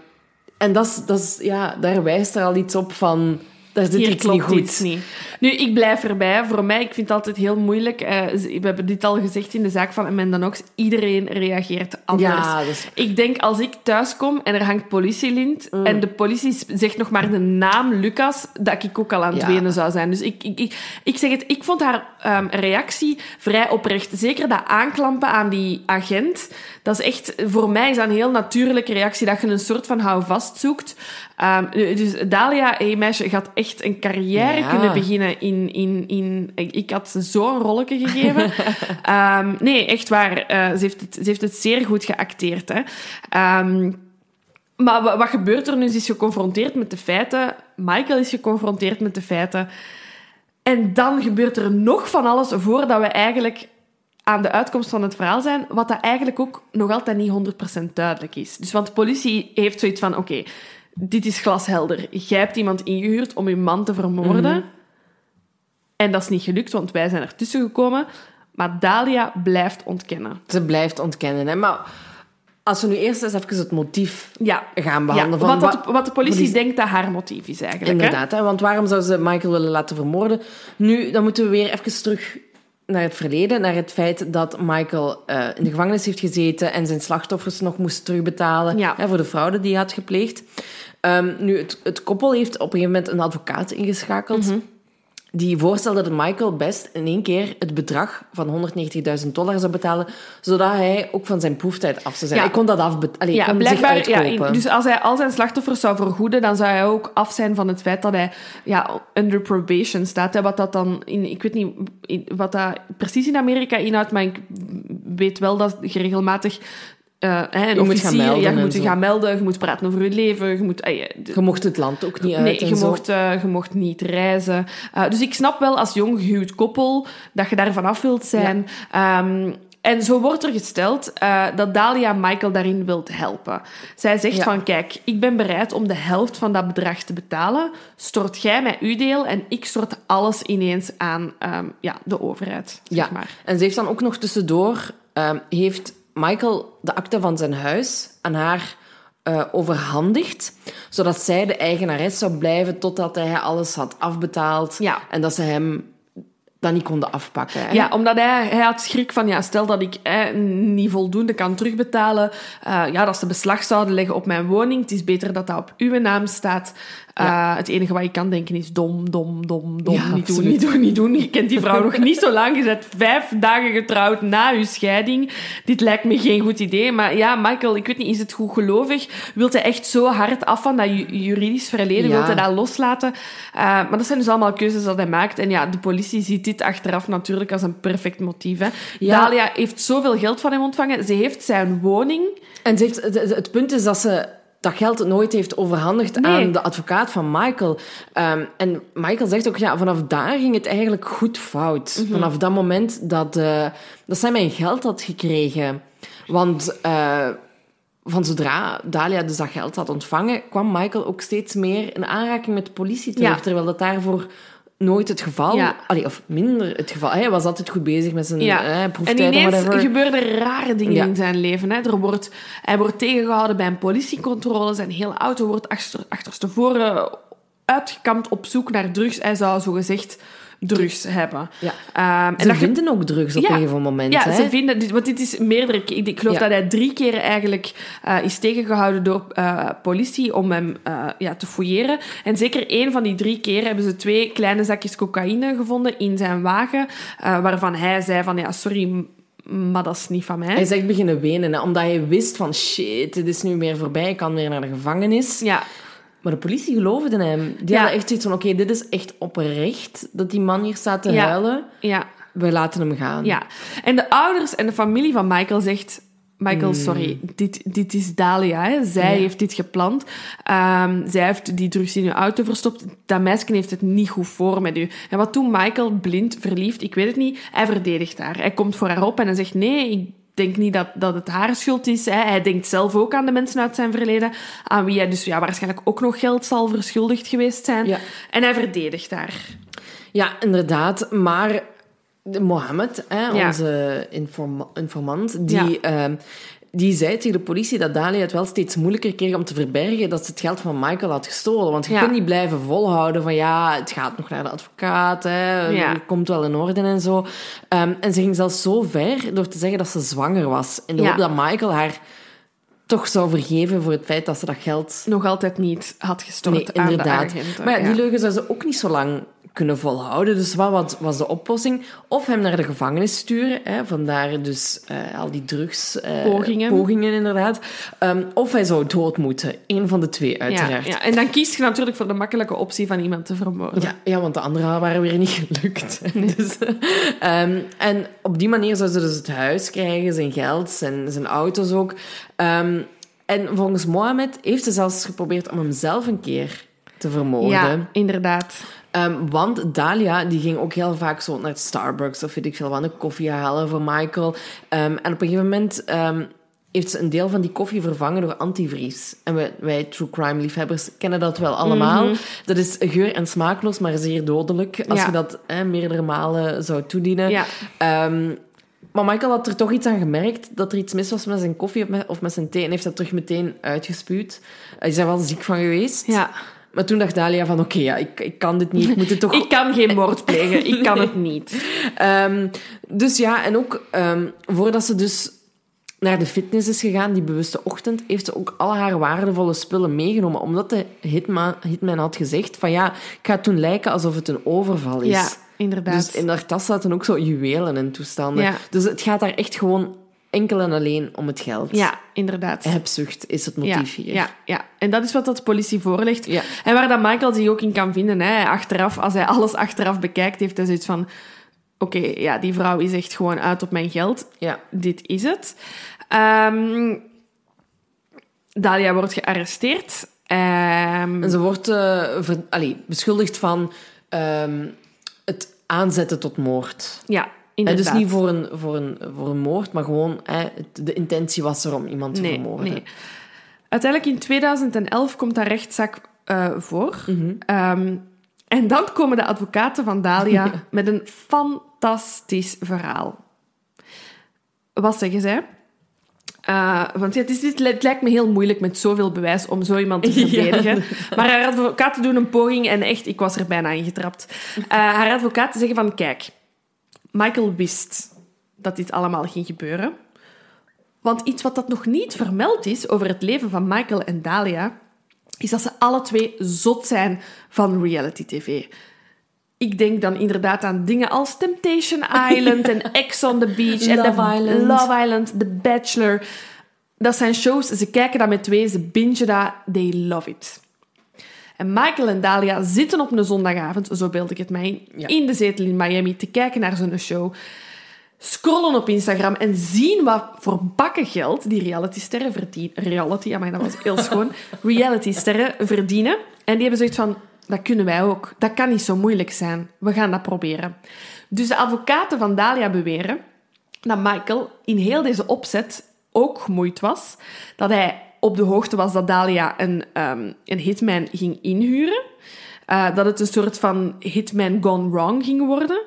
en dat is, dat is, ja, daar wijst er al iets op van... Daar zit Hier iets klopt niet goed. iets niet. Nu, ik blijf erbij. Voor mij, ik vind het altijd heel moeilijk. eh, we hebben dit al gezegd in de zaak van Amanda Knox. Iedereen reageert anders. Ja, is- Ik denk, als ik thuis kom en er hangt politielint Mm. en de politie zegt nog maar de naam Lucas, dat ik ook al aan het Ja. wenen zou zijn. Dus ik, ik, ik, ik zeg het, ik vond haar ehm, reactie vrij oprecht. Zeker dat aanklampen aan die agent. Dat is echt, voor mij is dat een heel natuurlijke reactie, dat je een soort van houvast zoekt. Ehm, dus Dalia, hey meisje, gaat echt een carrière Ja. kunnen beginnen in... in, in ik, had ze zo een rolletje gegeven. [LAUGHS] Ehm, nee, echt waar. eh, ze, heeft het, ze heeft het zeer goed geacteerd. Hè. Ehm, maar wa- wat gebeurt er nu? Ze is geconfronteerd met de feiten. Michael is geconfronteerd met de feiten. En dan gebeurt er nog van alles voordat we eigenlijk aan de uitkomst van het verhaal zijn, wat dat eigenlijk ook nog altijd niet 100% duidelijk is. Dus want de politie heeft zoiets van, oké, dit is glashelder. Jij hebt iemand ingehuurd om je man te vermoorden. En dat is niet gelukt, want wij zijn ertussen gekomen. Maar Dalia blijft ontkennen. Ze blijft ontkennen. Hè? Maar als we nu eerst eens even het motief Ja, gaan ja behandelen... van wat, wa- dat- wat de politie politie- denkt dat haar motief is eigenlijk. Inderdaad, hè? want waarom zou ze Michael willen laten vermoorden? Nu, dan moeten we weer even terug naar het verleden, naar het feit dat Michael eh, in de gevangenis heeft gezeten en zijn slachtoffers nog moest terugbetalen Ja. hè, voor de fraude die hij had gepleegd. Ehm, nu, het, het koppel heeft op een gegeven moment een advocaat ingeschakeld Mhm. Die voorstelde dat Michael best in één keer het bedrag van 190.000 dollar zou betalen, zodat hij ook van zijn proeftijd af zou zijn. Ja. Hij kon dat afbetalen. Ja, kon blijkbaar. zich Ja, dus als hij al zijn slachtoffers zou vergoeden, dan zou hij ook af zijn van het feit dat hij ja, under probation staat. Hè, wat dat dan in, ik weet niet in- wat dat precies in Amerika inhoudt, maar ik weet wel dat je regelmatig. Eh, hè, een Je moet gaan melden ja, je moet je gaan melden, je moet praten over je leven, je moet. eh, je- mocht het land ook niet uit Nee, en je zo. mocht, eh, je mocht niet reizen. Dus ik snap wel als jong gehuwd koppel dat je daar vanaf wilt zijn. Ehm, en zo wordt er gesteld dat Dalia Michael daarin wilt helpen. Zij zegt Ja. van, kijk, ik ben bereid om de helft van dat bedrag te betalen. Stort jij mij uw deel en ik stort alles ineens aan ehm, ja, de overheid. Zeg Ja, maar. en ze heeft dan ook nog tussendoor... ehm, heeft Michael de akte van zijn huis aan haar eh, overhandigd, zodat zij de eigenares zou blijven totdat hij alles had afbetaald Ja. en dat ze hem dat niet konden afpakken. Hè? Ja, omdat hij, hij had schrik van, ja, stel dat ik niet voldoende kan terugbetalen, eh, ja, dat ze beslag zouden leggen op mijn woning. Het is beter dat dat op uw naam staat. Eh, het enige wat je kan denken is dom, dom, dom, dom. Ja, niet doen, niet doen, niet doen. Je kent die vrouw nog niet zo lang. Je bent vijf dagen getrouwd na uw scheiding. Dit lijkt me geen goed idee. Maar ja, Michael, ik weet niet, is het goed gelovig? Wilt hij echt zo hard af van dat ju- juridisch verleden? Ja. Wilt hij dat loslaten? Eh, maar dat zijn dus allemaal keuzes dat hij maakt. En ja, de politie ziet dit achteraf natuurlijk als een perfect motief. Hè. Ja. Dalia heeft zoveel geld van hem ontvangen. Ze heeft zijn woning. En ze heeft, het punt is dat ze dat geld nooit heeft overhandigd Nee. aan de advocaat van Michael. Ehm, en Michael zegt ook, ja, vanaf daar ging het eigenlijk goed fout. Mhm. Vanaf dat moment dat, eh, dat zij mijn geld had gekregen. Want eh, van zodra Dalia dus dat geld had ontvangen, kwam Michael ook steeds meer in aanraking met de politie terug. Ja. Terwijl dat daarvoor nooit het geval. Ja. Allee, of minder het geval. Hij was altijd goed bezig met zijn Ja. eh, En ineens gebeurden rare dingen Ja. in zijn leven. Hè. Er wordt, hij wordt tegengehouden bij een politiecontrole. Zijn hele auto wordt achter, achterstevoren uitgekampt op zoek naar drugs. Hij zou zogezegd drugs hebben. Ja. Ehm, Ze dat ge- vinden ook drugs op Ja. een gegeven moment. Ja, hè? ze vinden... Want dit is meerdere. Ik geloof Ja. dat hij drie keer eigenlijk eh, is tegengehouden door eh, politie om hem eh, ja, te fouilleren. En zeker één van die drie keer hebben ze twee kleine zakjes cocaïne gevonden in zijn wagen, waarvan hij zei van, ja, sorry, maar dat is niet van mij. Hij is echt beginnen wenen, hè, omdat hij wist van shit, het is nu weer voorbij, ik kan weer naar de gevangenis. Ja, Maar de politie geloofde hem. Die Ja. hadden echt zoiets van, oké, dit is echt oprecht dat die man hier staat te Ja. huilen. ja, We laten hem gaan. ja. En de ouders en de familie van Michael zegt... Michael, Hmm. sorry, dit, dit is Dalia. Hè. Zij Ja. heeft dit gepland. Ehm, zij heeft die drugs in uw auto verstopt. Dat meisje heeft het niet goed voor met u. En wat toen Michael blind, verliefd, ik weet het niet, hij verdedigt haar. Hij komt voor haar op en hij zegt, nee, ik denk niet dat, dat het haar schuld is. Hè. Hij denkt zelf ook aan de mensen uit zijn verleden, aan wie hij dus ja, waarschijnlijk ook nog geld zal verschuldigd geweest zijn. Ja. En hij verdedigt haar. Ja, inderdaad. Maar de Mohammed, hè, Ja. onze informa- informant, die, Ja. ehm, die zei tegen de politie dat Dalia het wel steeds moeilijker kreeg om te verbergen dat ze het geld van Michael had gestolen. Want je Ja. kunt niet blijven volhouden van ja, het gaat nog naar de advocaat, hè, Ja. het komt wel in orde en zo. Ehm, en ze ging zelfs zo ver door te zeggen dat ze zwanger was. In de Ja. hoop dat Michael haar toch zou vergeven voor het feit dat ze dat geld Nog altijd niet had gestort Nee, inderdaad. agenten. maar ja, die leugen zou ze ook niet zo lang kunnen volhouden. Dus wat was, was de oplossing? Of hem naar de gevangenis sturen. Hè, vandaar dus eh, al die drugs... eh, Pogingen. Pogingen, inderdaad. Ehm, of hij zou dood moeten. Eén van de twee, Ja, uiteraard. ja. En dan kies je natuurlijk voor de makkelijke optie van iemand te vermoorden. Ja, ja, want de andere waren weer niet [LAUGHS] gelukt. Dus, ehm, en op die manier zou ze dus het huis krijgen, zijn geld, zijn, zijn auto's ook. Ehm, en volgens Mohammed heeft ze zelfs geprobeerd om hem zelf een keer te vermoorden. Ja, inderdaad. Ehm, want Dalia die ging ook heel vaak zo naar Starbucks of weet ik veel wat, een koffie halen voor Michael. Ehm, en op een gegeven moment ehm, heeft ze een deel van die koffie vervangen door antivries. En wij, wij true crime liefhebbers kennen dat wel allemaal. Dat is geur- en smaakloos, maar zeer dodelijk als Ja. je dat meerdere malen zou toedienen. Ja. Maar Michael had er toch iets aan gemerkt dat er iets mis was met zijn koffie of met, of met zijn thee en heeft dat terug meteen uitgespuwd. Hij is er wel ziek van geweest. Ja. Maar toen dacht Dalia van, oké, ja, ik, ik kan dit niet, ik moet het toch... [LAUGHS] Ik kan geen moord plegen. Ik kan het [LAUGHS] niet. Ehm, dus ja, en ook ehm, voordat ze dus naar de fitness is gegaan, die bewuste ochtend, heeft ze ook al haar waardevolle spullen meegenomen. Omdat de hitman, hitman had gezegd van ja, ik ga het doen lijken alsof het een overval is. Ja, inderdaad. Dus in haar tas zaten ook zo juwelen en toestanden. Ja. Dus het gaat daar echt gewoon enkel en alleen om het geld. Ja, inderdaad. Hebzucht is het Ja, motief hier. ja, ja, en dat is wat dat politie voorlegt. Ja. En waar dat Michael zich ook in kan vinden. Hè. Achteraf, als hij alles achteraf bekijkt, heeft hij zoiets van... Oké, ja, die vrouw is echt gewoon uit op mijn geld. Ja. Dit is het. Ehm, Dalia wordt gearresteerd. Ehm, En ze wordt eh, ver- allee, beschuldigd van ehm, het aanzetten tot moord. ja, inderdaad. dus niet voor een, voor, een, voor een moord, maar gewoon hè, de intentie was er om iemand te nee, vermoorden. nee. Uiteindelijk in 2011 komt dat rechtszaak eh, voor. Mhm. Ehm, en dan komen de advocaten van Dalia [LAUGHS] met een fantastisch verhaal. Wat zeggen zij? Eh, want ja, het, is, het li- het lijkt me heel moeilijk met zoveel bewijs om zo iemand te [LAUGHS] Ja. verdedigen. Maar haar advocaten doen een poging en echt, ik was er bijna ingetrapt. Eh haar advocaten zeggen van, kijk, Michael wist dat dit allemaal ging gebeuren. Want iets wat dat nog niet vermeld is over het leven van Michael en Dalia, is dat ze alle twee zot zijn van reality tv. Ik denk dan inderdaad aan dingen als Temptation [LAUGHS] Island en Ex on the Beach en Love Island. Love Island, The Bachelor. Dat zijn shows, ze kijken dat met twee, ze bingen dat, they love it. En Michael en Dalia zitten op een zondagavond, zo beeld ik het mij in, Ja. in de zetel in Miami te kijken naar zo'n show. Scrollen op Instagram en zien wat voor bakken geld die realitysterren verdienen. Reality, maar dat was heel schoon. [LAUGHS] Realitysterren verdienen. En die hebben zoiets van, dat kunnen wij ook. Dat kan niet zo moeilijk zijn. We gaan dat proberen. Dus de advocaten van Dalia beweren dat Michael in heel deze opzet ook gemoeid was. Dat hij op de hoogte was dat Dalia een, ehm, een hitman ging inhuren. eh, dat het een soort van hitman gone wrong ging worden.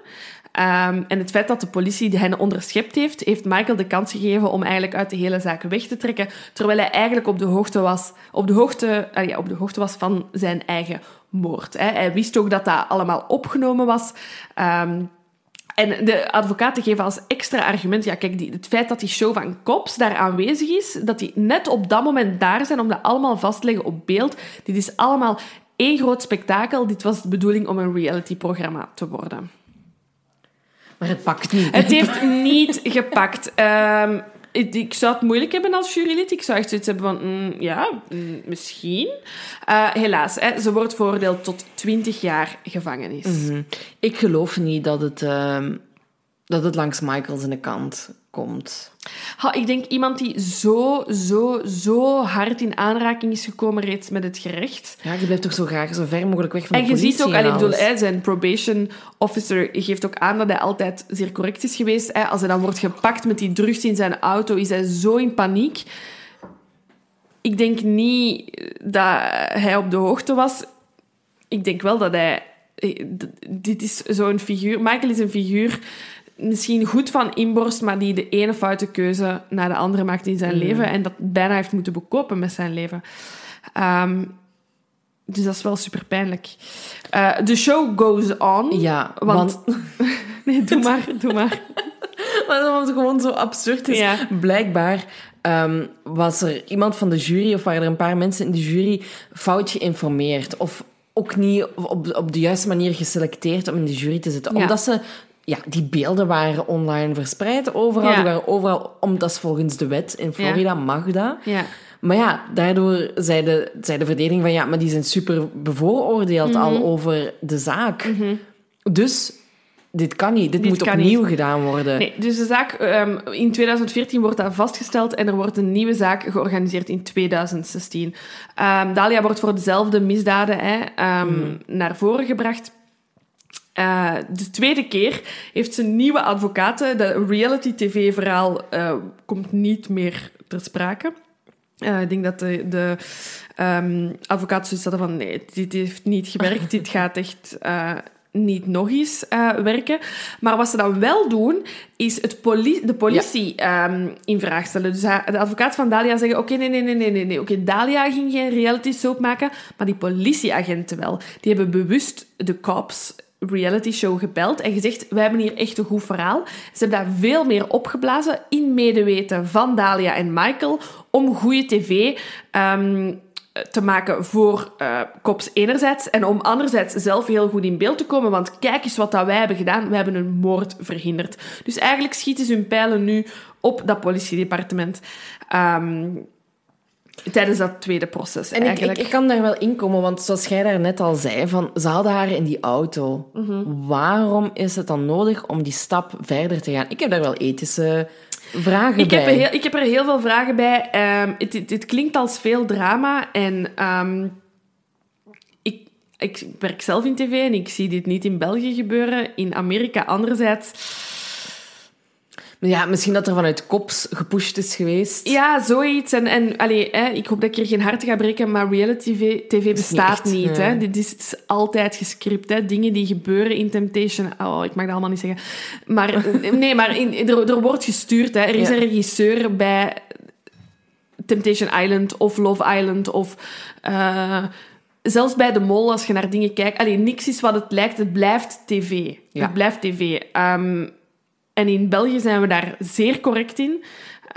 Ehm, en het feit dat de politie hen onderschept heeft, heeft Michael de kans gegeven om eigenlijk uit de hele zaak weg te trekken, terwijl hij eigenlijk op de hoogte was, op de hoogte, uh, ja, op de hoogte was van zijn eigen moord. Hè. Hij wist ook dat dat allemaal opgenomen was. Um, en de advocaten geven als extra argument, ja kijk, die, het feit dat die show van Cops daar aanwezig is, dat die net op dat moment daar zijn om dat allemaal vast te leggen op beeld, dit is allemaal één groot spektakel. Dit was de bedoeling om een reality-programma te worden. Maar het pakt niet. Het heeft niet gepakt. Um, ik zou het moeilijk hebben als jurylid. Ik zou echt zoiets hebben van, mm, ja, mm, misschien. Uh, helaas, ze wordt veroordeeld tot 20 jaar gevangenis. -hmm. Ik geloof niet dat het, uh, dat het langs Michael zijn kant komt. Ha, ik denk iemand die zo, zo, zo hard in aanraking is gekomen reeds met het gerecht. Ja, die blijft toch zo graag zo ver mogelijk weg van en de politie. En je ziet ook, allee, bedoel, hij, zijn probation officer geeft ook aan dat hij altijd zeer correct is geweest. Hè. Als hij dan wordt gepakt met die drugs in zijn auto, is hij zo in paniek. Ik denk niet dat hij op de hoogte was. Ik denk wel dat hij... Dit is zo'n figuur... Michael is een figuur misschien goed van inborst, maar die de ene foute keuze naar de andere maakt in zijn Mm. leven en dat bijna heeft moeten bekopen met zijn leven. Um, dus dat is wel super pijnlijk. Uh, de show goes on. Ja, want... want... [LAUGHS] nee, doe maar, doe maar. [LAUGHS] maar dat het gewoon zo absurd is. Ja. Blijkbaar um, was er iemand van de jury, of waren er een paar mensen in de jury fout geïnformeerd. Of ook niet op, op de juiste manier geselecteerd om in de jury te zitten. Ja. Omdat ze ja, die beelden waren online verspreid overal. Ja. Die waren overal, omdat volgens de wet in Florida mag dat. Ja. Maar ja, daardoor zei de, zei de verdediging van ja, maar die zijn super bevooroordeeld Mhm. al over de zaak. Dus dit kan niet. Dit, Dit moet opnieuw niet. gedaan worden. Nee, dus de zaak, um, in 2014 wordt dat vastgesteld en er wordt een nieuwe zaak georganiseerd in 2016. Um, Dalia wordt voor dezelfde misdaden hè, um, naar voren gebracht. Uh, de tweede keer heeft ze nieuwe advocaten. De reality-tv-verhaal uh, komt niet meer ter sprake. Uh, ik denk dat de, de um, zoiets hadden van nee, dit heeft niet gewerkt, dit gaat echt niet nog eens werken. Maar wat ze dan wel doen, is het poli de politie ja. um, in vraag stellen. Dus de advocaat van Dalia zeggen, oké, okay, nee, nee, nee, nee, nee. Oké, okay, Dalia ging geen reality soap maken, maar die politieagenten wel. Die hebben bewust de cops reality show gebeld en gezegd, wij hebben hier echt een goed verhaal. Ze hebben daar veel meer opgeblazen in medeweten van Dalia en Michael om goede tv um, te maken voor uh, enerzijds en om anderzijds zelf heel goed in beeld te komen, want kijk eens wat dat wij hebben gedaan. We hebben een moord verhinderd. Dus eigenlijk schieten ze hun pijlen nu op dat politiedepartement. Um, tijdens dat tweede proces. En ik, ik, ik, kan daar wel in komen, want zoals jij daar net al zei, van, ze hadden haar in die auto. Mhm. Waarom is het dan nodig om die stap verder te gaan? Ik heb daar wel ethische vragen ik bij. Heb er heel, ik heb er heel veel vragen bij. Um, het, het, het, klinkt als veel drama en um, ik, ik werk zelf in tv en ik zie dit niet in België gebeuren. In Amerika anderzijds ja, misschien dat er vanuit kops gepusht is geweest. Ja, zoiets. En, en allee, hè, ik hoop dat ik hier geen hart ga breken, maar reality TV, TV bestaat niet. hè. Dit is, is, altijd gescript. Hè. Dingen die gebeuren in Temptation... Oh, ik mag dat allemaal niet zeggen. Maar [LAUGHS] nee, maar in, er, er wordt gestuurd. Hè. Er is Ja. een regisseur bij Temptation Island of Love Island of... Uh, zelfs bij de mol, als je naar dingen kijkt... Allee, niks is wat het lijkt. Het blijft tv. Ja. Het blijft tv. Um, en in België zijn we daar zeer correct in.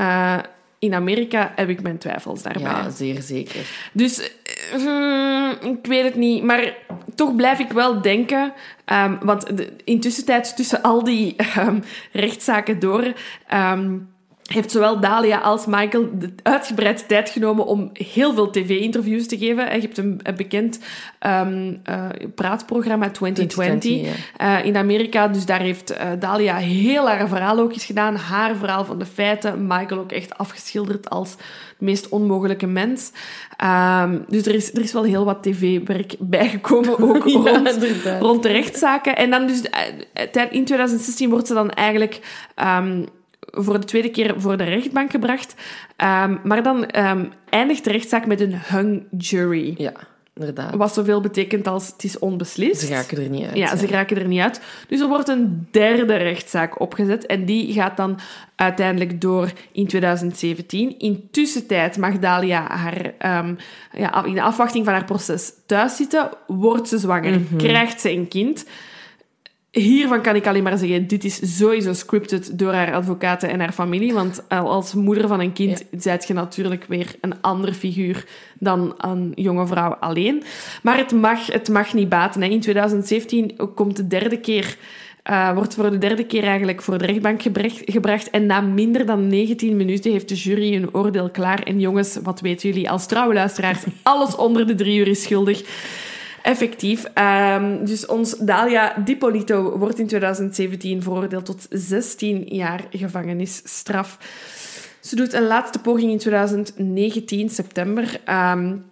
Uh, in Amerika heb ik mijn twijfels daarbij. Ja, zeer zeker. Dus uh, ik weet het niet. Maar toch blijf ik wel denken... Um, want de, intussen tijd, tussen al die um, [LAUGHS] rechtszaken door... Um, heeft zowel Dalia als Michael de uitgebreid tijd genomen om heel veel tv-interviews te geven. Je hebt een, een bekend um, uh, praatprogramma 2020, 2020 ja. uh, in Amerika. Dus daar heeft uh, Dalia heel haar verhaal ook eens gedaan. Haar verhaal van de feiten. Michael ook echt afgeschilderd als de meest onmogelijke mens. Um, dus er is, er is wel heel wat tv-werk [LAUGHS] bijgekomen, ook [LAUGHS] ja, rond, rond de rechtszaken. En dan dus in 2016 wordt ze dan eigenlijk... Um, voor de tweede keer voor de rechtbank gebracht. Um, maar dan um, eindigt de rechtszaak met een hung jury. Ja. inderdaad. Wat zoveel betekent als het is onbeslist. Ze raken er niet uit. Ja, ze raken er niet uit. Dus er wordt een derde rechtszaak opgezet en die gaat dan uiteindelijk door in 2017. Intussen mag Dalia haar, um, ja, in afwachting van haar proces thuis zitten, wordt ze zwanger, Mhm. krijgt ze een kind. Hiervan kan ik alleen maar zeggen, dit is sowieso scripted door haar advocaten en haar familie. Want als moeder van een kind ja. zijt je natuurlijk weer een andere figuur dan een jonge vrouw alleen. Maar het mag, het mag niet baten. Hè. In 2017 komt de derde keer... Uh, wordt voor de derde keer eigenlijk voor de rechtbank gebracht, gebracht. En na minder dan 19 minuten heeft de jury een oordeel klaar. En jongens, wat weten jullie als trouwe luisteraars? [LAUGHS] Alles onder de drie uur is schuldig. Effectief. Um, dus ons Dalia Dipolito wordt in 2017 veroordeeld tot 16 jaar gevangenisstraf. Ze doet een laatste poging in 2019, september, um,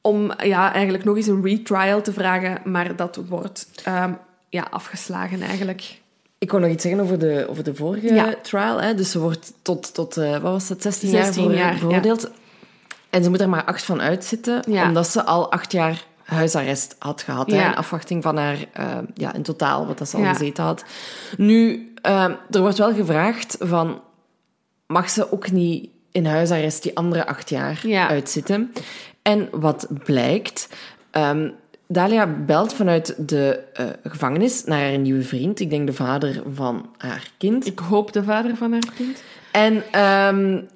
om ja, eigenlijk nog eens een retrial te vragen, maar dat wordt um, ja, afgeslagen eigenlijk. Ik wou nog iets zeggen over de, over de vorige ja. trial. Hè? Dus ze wordt tot, tot uh, wat was het, 16, 16 jaar, jaar veroordeeld. Ja. En ze moet er maar acht van uitzitten, omdat ze al acht jaar huisarrest had gehad. Ja. Hè, in afwachting van haar, uh, ja, in totaal, wat dat ze al ja. gezeten had. Nu, uh, er wordt wel gevraagd van, mag ze ook niet in huisarrest die andere acht jaar ja. uitzitten? En wat blijkt, um, Dalia belt vanuit de uh, gevangenis naar haar nieuwe vriend. Ik denk de vader van haar kind. Ik hoop de vader van haar kind. En um,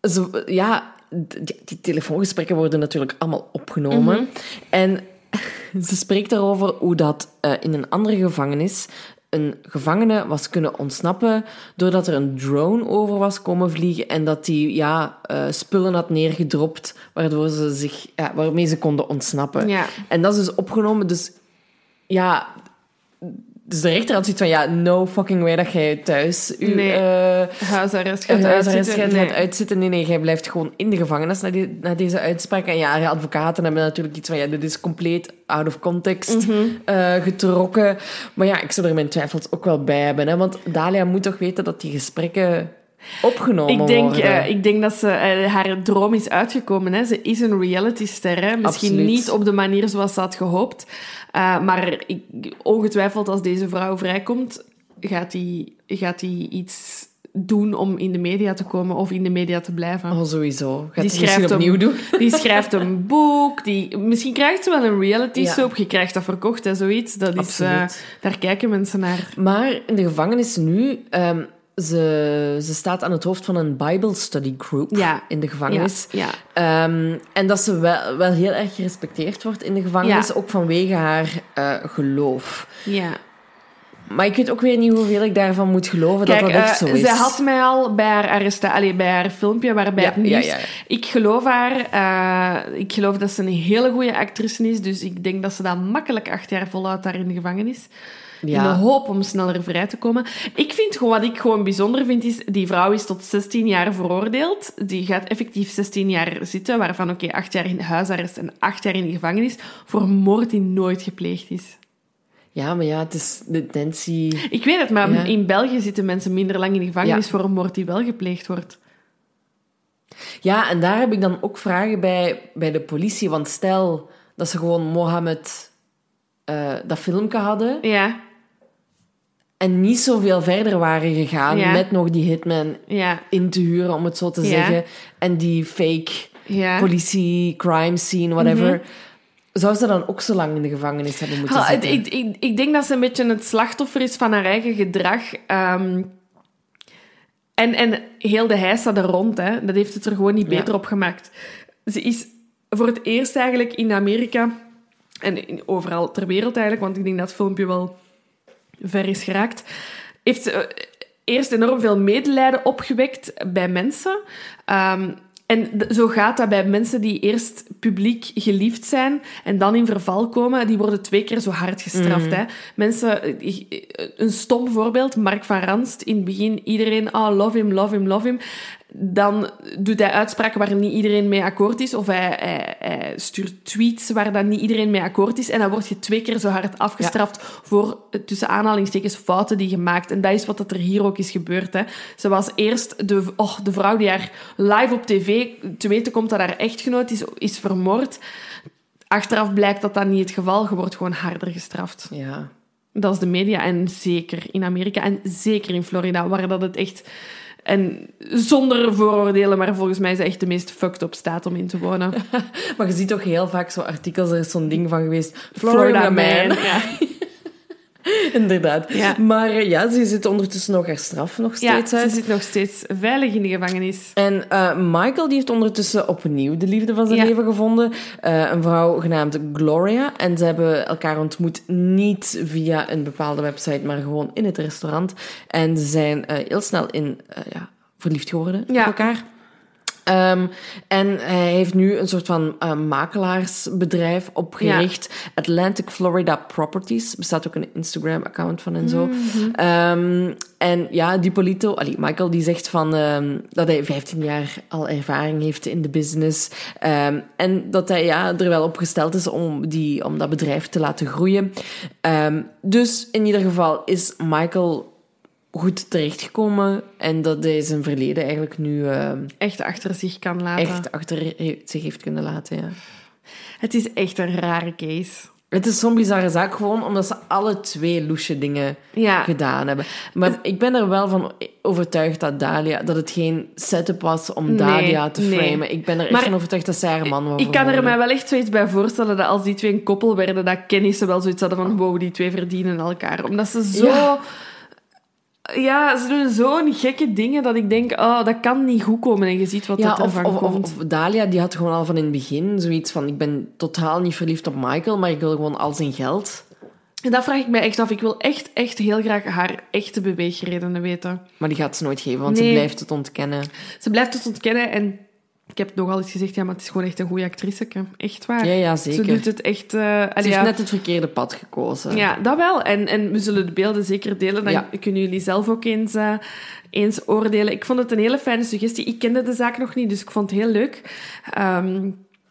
ze, ja, die, die, telefoongesprekken worden natuurlijk allemaal opgenomen. Mhm. Mm -hmm. En [LAUGHS] ze spreekt daarover hoe dat uh, in een andere gevangenis een gevangene was kunnen ontsnappen doordat er een drone over was komen vliegen en dat die ja, uh, spullen had neergedropt waardoor ze zich, ja, waarmee ze konden ontsnappen. Ja. En dat is dus opgenomen. Dus ja, dus de rechter had zoiets van, ja, no fucking way dat jij thuis uw nee. uh, huisarrest gaat uitzitten. gaat Nee. uitzitten. Nee, nee, jij blijft gewoon in de gevangenis na, die, na deze uitspraak. En ja, de advocaten hebben natuurlijk iets van, ja, dit is compleet out of context Mhm. uh, getrokken. Maar ja, ik zou er mijn twijfels ook wel bij hebben. Hè, want Dalia moet toch weten dat die gesprekken opgenomen Ik denk, worden. uh, ik denk dat ze, uh, haar droom is uitgekomen. Hè. Ze is een realityster. Hè. Misschien Absoluut. niet op de manier zoals ze had gehoopt. Uh, maar ik, ongetwijfeld als deze vrouw vrijkomt, gaat hij gaat iets doen om in de media te komen of in de media te blijven. Oh, sowieso. Gaat die schrijft opnieuw doen? [LAUGHS] Die schrijft een boek. Die, misschien krijgt ze wel een reality Ja. soap. Je krijgt dat verkocht, hè, zoiets. Dat is, uh, Absoluut. daar kijken mensen naar. Maar in de gevangenis nu... Um, ze, ze staat aan het hoofd van een Bible study group Ja. in de gevangenis. Ja, ja. Um, en dat ze wel, wel heel erg gerespecteerd wordt in de gevangenis, ook vanwege haar uh, geloof. ja. Maar ik weet ook weer niet hoeveel ik daarvan moet geloven Kijk, dat dat echt uh, zo is. Zij had mij al bij haar arrestatie, bij haar filmpje, waarbij Ja, het nieuws... ja, ja, ja. Ik geloof haar. Uh, ik geloof dat ze een hele goede actrice is. Dus ik denk dat ze dat makkelijk acht jaar volhoudt daar in de gevangenis. Ja. In de hoop om sneller vrij te komen. Ik vind gewoon, wat ik gewoon bijzonder vind, is... Die vrouw is tot 16 jaar veroordeeld. Die gaat effectief 16 jaar zitten, waarvan oké, okay, 8 jaar in huisarrest en 8 jaar in de gevangenis, voor een moord die nooit gepleegd is. Ja, maar ja, het is de. Ik weet het, maar Ja. in België zitten mensen minder lang in de gevangenis Ja. voor een moord die wel gepleegd wordt. Ja, en daar heb ik dan ook vragen bij, bij de politie. Want stel dat ze gewoon Mohammed eh, dat filmpje hadden Ja, en niet zoveel verder waren gegaan Ja. met nog die hitman ja, in te huren, om het zo te Ja. zeggen, en die fake politie, crime scene, whatever, zou ze dan ook zo lang in de gevangenis hebben moeten het- zitten? ik, ik, ik denk dat ze een beetje het slachtoffer is van haar eigen gedrag. Ehm, en, en heel de heisa er rond, hè, dat heeft het er gewoon niet beter op gemaakt. Ze is voor het eerst eigenlijk in Amerika en in- overal ter wereld eigenlijk, want ik denk dat het filmpje wel ver is geraakt, heeft eh, eerst enorm veel medelijden opgewekt bij mensen. Ehm, en zo gaat dat bij mensen die eerst publiek geliefd zijn en dan in verval komen. Die worden twee keer zo hard gestraft. Hè. Mensen, eh, een stom voorbeeld, Mark van Ranst. In het begin iedereen, oh, love him, love him, love him. Dan doet hij uitspraken waar niet iedereen mee akkoord is. Of hij, hij, hij stuurt tweets waar dan niet iedereen mee akkoord is. En dan word je twee keer zo hard afgestraft voor, tussen aanhalingstekens, fouten die gemaakt. En dat is wat er hier ook is gebeurd. Hè. Ze was eerst de, oh, de vrouw die haar live op tv te weten komt dat haar echtgenoot is, is vermoord. Achteraf blijkt dat dat niet het geval. Je wordt gewoon harder gestraft. Ja. Dat is de media. En zeker in Amerika. En zeker in Florida, waar dat het echt... En zonder vooroordelen, maar volgens mij is het echt de meest fucked up staat om in te wonen. [LAUGHS] Maar je ziet toch heel vaak zo artikels, er is zo'n ding van geweest. Florida, man. Ja. [LAUGHS] [LAUGHS] Inderdaad. Ja. Maar ja, ze zit ondertussen nog haar straf nog ja, steeds ze uit. zit nog steeds veilig in de gevangenis. En eh, Michael die heeft ondertussen opnieuw de liefde van zijn Ja. leven gevonden. Eh, een vrouw genaamd Gloria. En ze hebben elkaar ontmoet niet via een bepaalde website, maar gewoon in het restaurant. En ze zijn eh, heel snel in, ja, verliefd geworden Ja. op elkaar. Ehm, en hij heeft nu een soort van eh, makelaarsbedrijf opgericht. Atlantic Florida Properties. Er bestaat ook een Instagram-account van en zo. Ehm, en ja, Dipolito, allee, Michael, die zegt van, ehm, dat hij 15 jaar al ervaring heeft in de business. En dat hij ja, er wel op gesteld is om, die, om dat bedrijf te laten groeien. Dus in ieder geval is Michael goed terechtgekomen. En dat hij zijn verleden eigenlijk nu ehm, Echt achter zich kan laten. echt achter zich heeft kunnen laten. Ja. Het is echt een rare case. Het is zo'n bizarre zaak, gewoon omdat ze alle twee loesje dingen Ja. gedaan hebben. Maar ik ben er wel van overtuigd dat Dalia, dat het geen setup was om Nee, Dalia te nee. framen. Ik ben er echt Maar van overtuigd dat zij haar man wou Ik kan er mij wel echt zoiets bij voorstellen dat als die twee een koppel werden, dat kennissen wel zoiets hadden van wow, die twee verdienen elkaar. Omdat ze zo... Ja. Ja, ze doen zo'n gekke dingen dat ik denk, oh, dat kan niet goed komen. En je ziet wat Ja, dat ervan of, of, komt. of Dalia, die had gewoon al van in het begin zoiets van... Ik ben totaal niet verliefd op Michael, maar ik wil gewoon al zijn geld. En dat vraag ik mij echt af. Ik wil echt, echt heel graag haar echte beweegredenen weten. Maar die gaat ze nooit geven, want Nee. ze blijft het ontkennen. Ze blijft het ontkennen en ik heb nogal eens gezegd, ja, maar het is gewoon echt een goede actrice. Echt waar. Ja, ja, Ze zeker. doet het echt... eh, allee, Ze heeft ja. net het verkeerde pad gekozen. Ja, dat wel. En, en we zullen de beelden zeker delen. Dan Ja. kunnen jullie zelf ook eens, eh, eens oordelen. Ik vond het een hele fijne suggestie. Ik kende de zaak nog niet, dus ik vond het heel leuk. Ehm,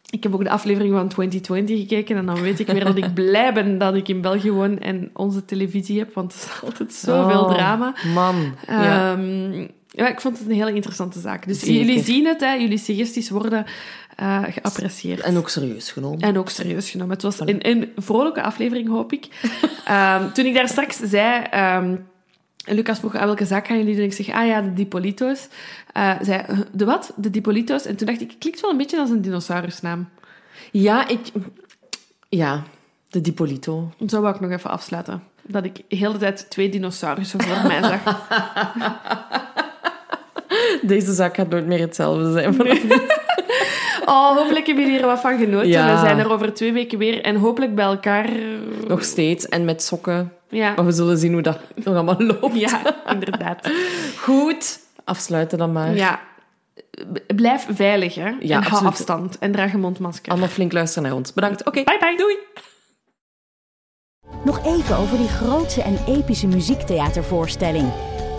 ik heb ook de aflevering van 2020 gekeken en dan weet ik weer dat ik [LAUGHS] blij ben dat ik in België woon en onze televisie heb, want het is altijd zoveel Oh, drama. Man. ja. Ja, ik vond het een hele interessante zaak. Dus Zeker. jullie zien het, hè, jullie suggesties worden eh, geapprecieerd. En ook serieus genomen. En ook serieus genomen. Het was een, een vrolijke aflevering, hoop ik. [LAUGHS] Ehm, toen ik daar straks zei... ehm, Lucas vroeg, aan welke zaak gaan jullie doen? Ik zeg, ah ja, de Dipolito's. Eh zei, "Huh, de wat? De Dipolito's? En toen dacht ik, klinkt wel een beetje als een dinosaurusnaam. Ja, ik... Ja, de Dipolito. Zo wou ik nog even afsluiten. Dat ik de hele tijd twee dinosaurussen voor mij zag. [LAUGHS] Deze zaak gaat nooit meer hetzelfde zijn. [LAUGHS] Oh, hopelijk hebben jullie er wat van genoten. Ja. We zijn er over twee weken weer. En hopelijk bij elkaar... Nog steeds. En met sokken. Ja, Maar we zullen zien hoe dat [LAUGHS] nog allemaal loopt. ja inderdaad. Goed. Afsluiten dan maar. Ja. Blijf veilig, hè. Ja, en hou afstand. En draag een mondmasker. Allemaal flink luisteren naar ons. Bedankt. Oké. Bye bye. Doei. Nog even over die grootse en epische muziektheatervoorstelling.